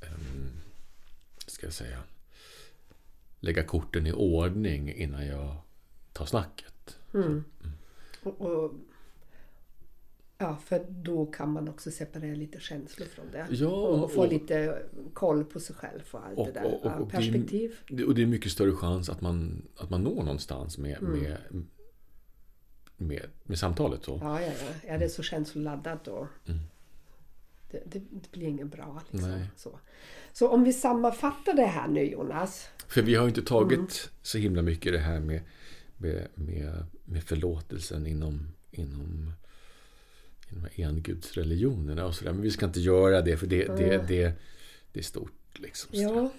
ähm, ska jag säga lägga korten i ordning innan jag tar snacket. Mm. Mm. Och, och, ja, för då kan man också separera lite känslor från det. Ja, och, och få lite koll på sig själv och allt och, det där. Och, ja, perspektiv. Det, och det är mycket större chans att man, att man når någonstans med, Mm. med, med, med samtalet. Så. Ja, ja, ja. Är det så känsloladdat då? Mm. Det, det, det blir inget bra. Liksom. Så. så om vi sammanfattar det här nu Jonas. För vi har inte tagit Mm. så himla mycket det här med, med, med, med förlåtelsen inom, inom, engudsreligionerna och sådär. Men vi ska inte göra det för det, det, Mm. det, det är stort. Liksom. Ja.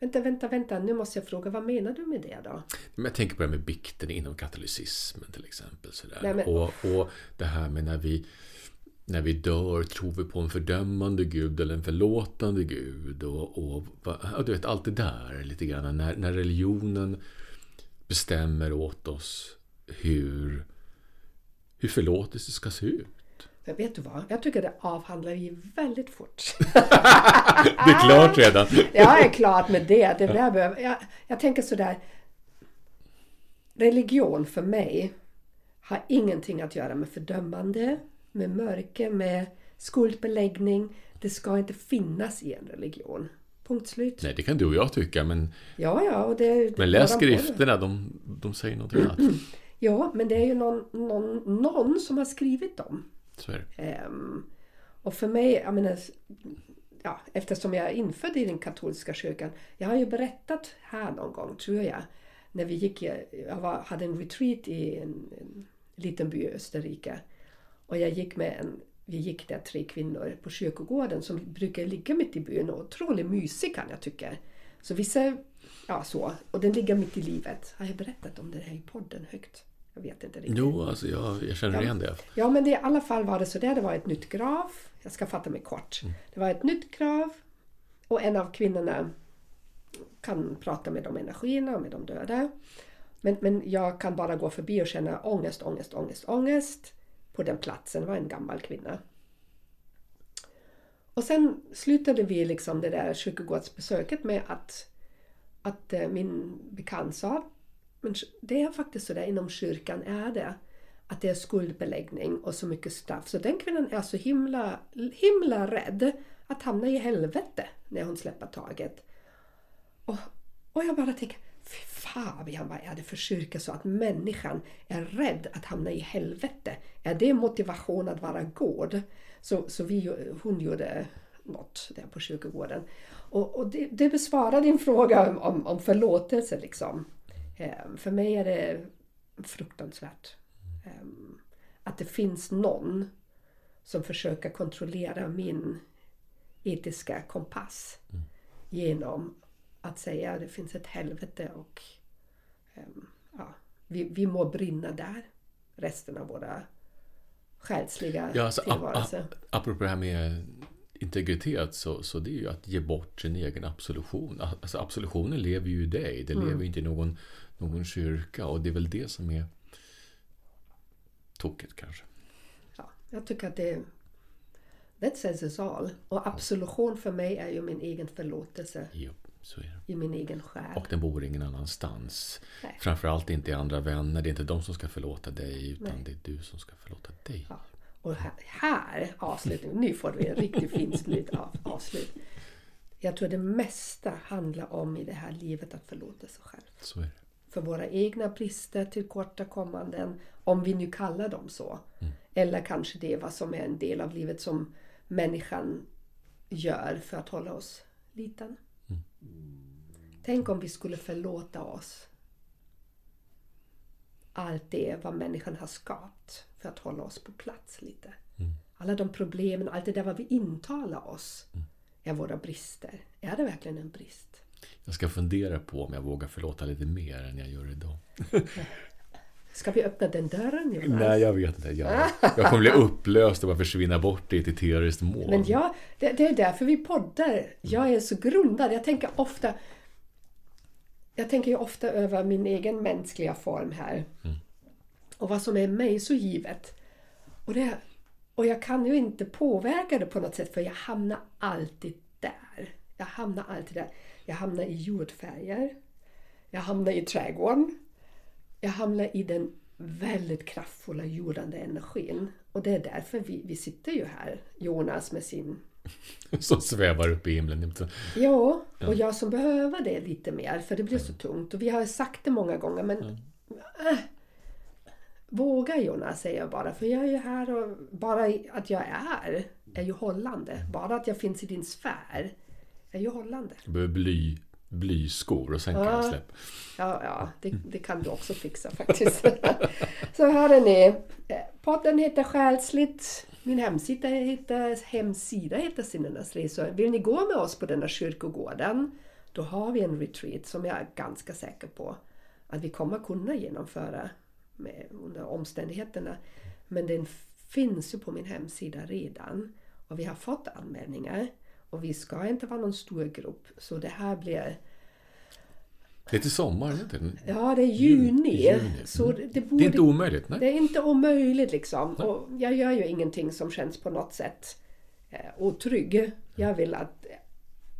Vänta, vänta, vänta. Nu måste jag fråga. Vad menar du med det då? Men jag tänker på det här med bikten inom katolicismen till exempel. Sådär. Nej, men- och, och det här med när vi, när vi dör, tror vi på en fördömande gud eller en förlåtande gud? Och, och, ja, du vet, allt det där lite grann. När, när religionen bestämmer åt oss hur, hur förlåtelse ska se ut. Men vet du vad? Jag tycker det avhandlar vi väldigt fort. Det är klart redan. jag är klart med det. det där behöver, jag, jag tänker sådär. Religion för mig har ingenting att göra med fördömande, med mörker, med skuldbeläggning. Det ska inte finnas i en religion. Punkt slut. Nej, det kan du och jag tycka, men, Ja, ja. Och det, men läs skrifterna, de, de säger någonting annat. Ja, men det är ju någon, någon, någon som har skrivit dem. Så är det. Ehm, och för mig, jag menar, ja, eftersom jag är infödd i den katolska kyrkan. Jag har ju berättat här någon gång, tror jag, när vi gick, jag var, hade en retreat i en, en liten by i Österrike. Och jag gick med en, vi gick där tre kvinnor på kyrkogården som brukar ligga mitt i byn och otroligt mysig kan jag tycka. Så vissa, ja så, och den ligger mitt i livet. Har jag berättat om det här i podden högt? Jag vet inte riktigt. Jo, alltså jag, jag känner Ja. igen det. Ja, men det, i alla fall var det så där. Det var ett nytt grav. Jag ska fatta mig kort. Det var ett nytt grav och en av kvinnorna kan prata med de energierna och med de döda. Men, men jag kan bara gå förbi och känna ångest, ångest, ångest, ångest på den platsen. Det var en gammal kvinna. Och sen slutade vi liksom det där kyrkogårdsbesöket med att, att eh, min bekant sa men det är faktiskt så där inom kyrkan är det. Att det är skuldbeläggning och så mycket straff. Så den kvinnan är så himla, himla rädd att hamna i helvete när hon släpper taget. Och, och jag bara tänker, fy Fabian vad är det för kyrka så att människan är rädd att hamna i helvete? Är det motivation att vara god? Så, så vi, hon gjorde något där på kyrkogården. Och, och det, det besvarar din fråga om, om, förlåtelse liksom. Eh, För mig är det fruktansvärt. eh, Att det finns någon som försöker kontrollera min etiska kompass genom att säga att det finns ett helvete och ehm, ja, vi, vi må brinna där resten av våra själsliga Ja, alltså, tillvarelse. ap- apropå det här med integritet så, så det är ju att ge bort sin egen absolution. Alltså absolutionen lever ju i dig. Det lever inte i någon, någon kyrka och det är väl det som är tokigt kanske. Ja, jag tycker att det That says us all. Och absolution för mig är ju min egen förlåtelse är det. I min egen själ. Och den bor ingen annanstans. Nej. Framförallt inte i andra vänner. Det är inte de som ska förlåta dig utan Nej. det är du som ska förlåta dig. Ja. Och här, här avslutning, nu får vi en riktigt fin slut av, avslut. Jag tror det mesta handlar om i det här livet att förlåta sig själv. För våra egna brister, tillkortakommanden, om vi nu kallar dem så. Eller kanske det är vad som är en del av livet som människan gör för att hålla oss liten. Tänk om vi skulle förlåta oss allt det vad människan har skapat för att hålla oss på plats lite. Alla de problemen, allt det där vad vi intalar oss är våra brister. Är det verkligen en brist? Jag ska fundera på om jag vågar förlåta lite mer än jag gör idag. Ska vi öppna den dörren Jonas? Nej, jag vet inte. Jag, jag kommer bli upplöst och bara försvinna bort i ett eteriskt moln. Men ja, det, det är därför vi poddar. Jag är så grundad. Jag tänker ofta jag tänker ju ofta över min egen mänskliga form här. Och vad som är mig så givet. Och, det, och jag kan ju inte påverka det på något sätt för jag hamnar alltid där. Jag hamnar alltid där. Jag hamnar i jordfärger. Jag hamnar i trädgården. Jag hamnar i den väldigt kraftfulla jordande energin. Och det är därför vi, vi sitter ju här, Jonas med sin Som svävar upp i himlen. Ja, och jag som behöver det lite mer för det blir så tungt. Och vi har sagt det många gånger men äh, Våga Jonas säger jag bara för jag är ju här och bara att jag är här är ju hållande. Bara att jag finns i din sfär är ju hållande. Du behöver bly, blyskor och sen kan jag släppa. Ja, ja det, det kan du också fixa faktiskt. så hörde ni, podden heter Själsligt. Min hemsida heter, hemsida heter Sinnenas resor. Vill ni gå med oss på denna kyrkogården då har vi en retreat som jag är ganska säker på att vi kommer kunna genomföra med, under omständigheterna. Men den finns ju på min hemsida redan och vi har fått anmälningar. Och vi ska inte vara någon stor grupp så det här blir det är till sommar, inte Ja, det är juni. juni. Så det, det, borde, det, är inte omöjligt? Nej. Det är inte omöjligt liksom. Och jag gör ju ingenting som känns på något sätt eh, otrygg. Jag vill att eh,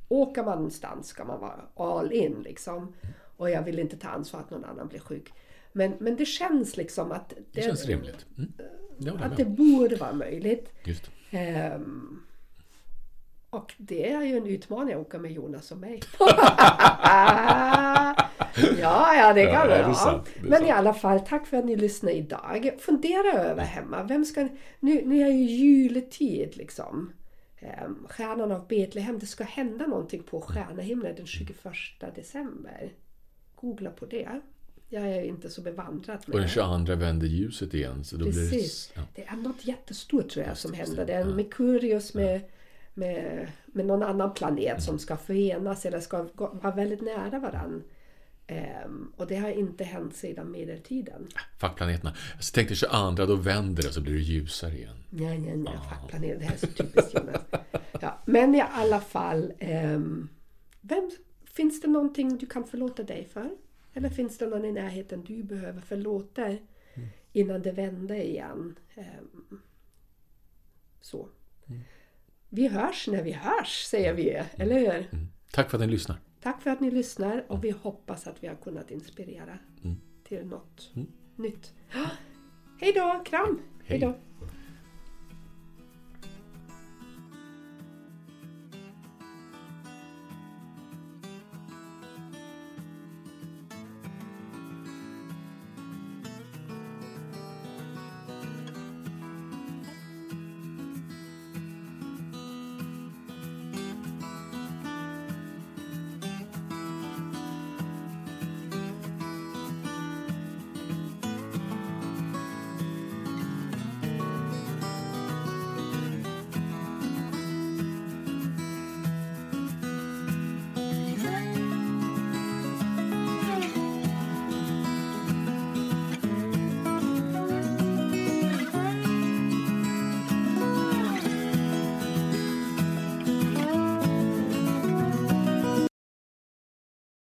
åker man någonstans ska man vara all in liksom. Och jag vill inte ta ansvar att någon annan blir sjuk. Men, men det känns liksom att det, det känns rimligt. Mm. Det att det borde vara möjligt. Just. Um, och det är ju en utmaning att åka med Jonas och mig. ja, ja, det kan ja, det vara. Men i alla fall, tack för att ni lyssnade idag. Fundera över hemma. Vem ska, nu, nu är ju juletid liksom. Ehm, stjärnan av Betlehem. Det ska hända någonting på stjärnehimlen den 21 december. Googla på det. Jag är inte så bevandrad med Och den 22 vänder ljuset igen. Så då Precis. Blir det, ja. det är något jättestort tror jag som händer. Det är en Merkurius med med, med någon annan planet som ska förenas eller ska vara väldigt nära varandra. Um, och det har inte hänt sedan medeltiden. Fackplaneterna. Jag tänkte 22 då vänder det och så blir det ljusare igen. Nej, nej, nej. Ah. Fackplaneter. Det här är så typiskt Jonas. Ja, men i alla fall. Um, vem, finns det någonting du kan förlåta dig för? Eller finns det någon i närheten du behöver förlåta mm. innan det vänder igen? Um, så. Mm. Vi hörs när vi hörs, säger vi. Eller hur? Mm. Tack för att ni lyssnar. Tack för att ni lyssnar och vi hoppas att vi har kunnat inspirera mm. till något mm. nytt. Hej då! Kram! Hej då!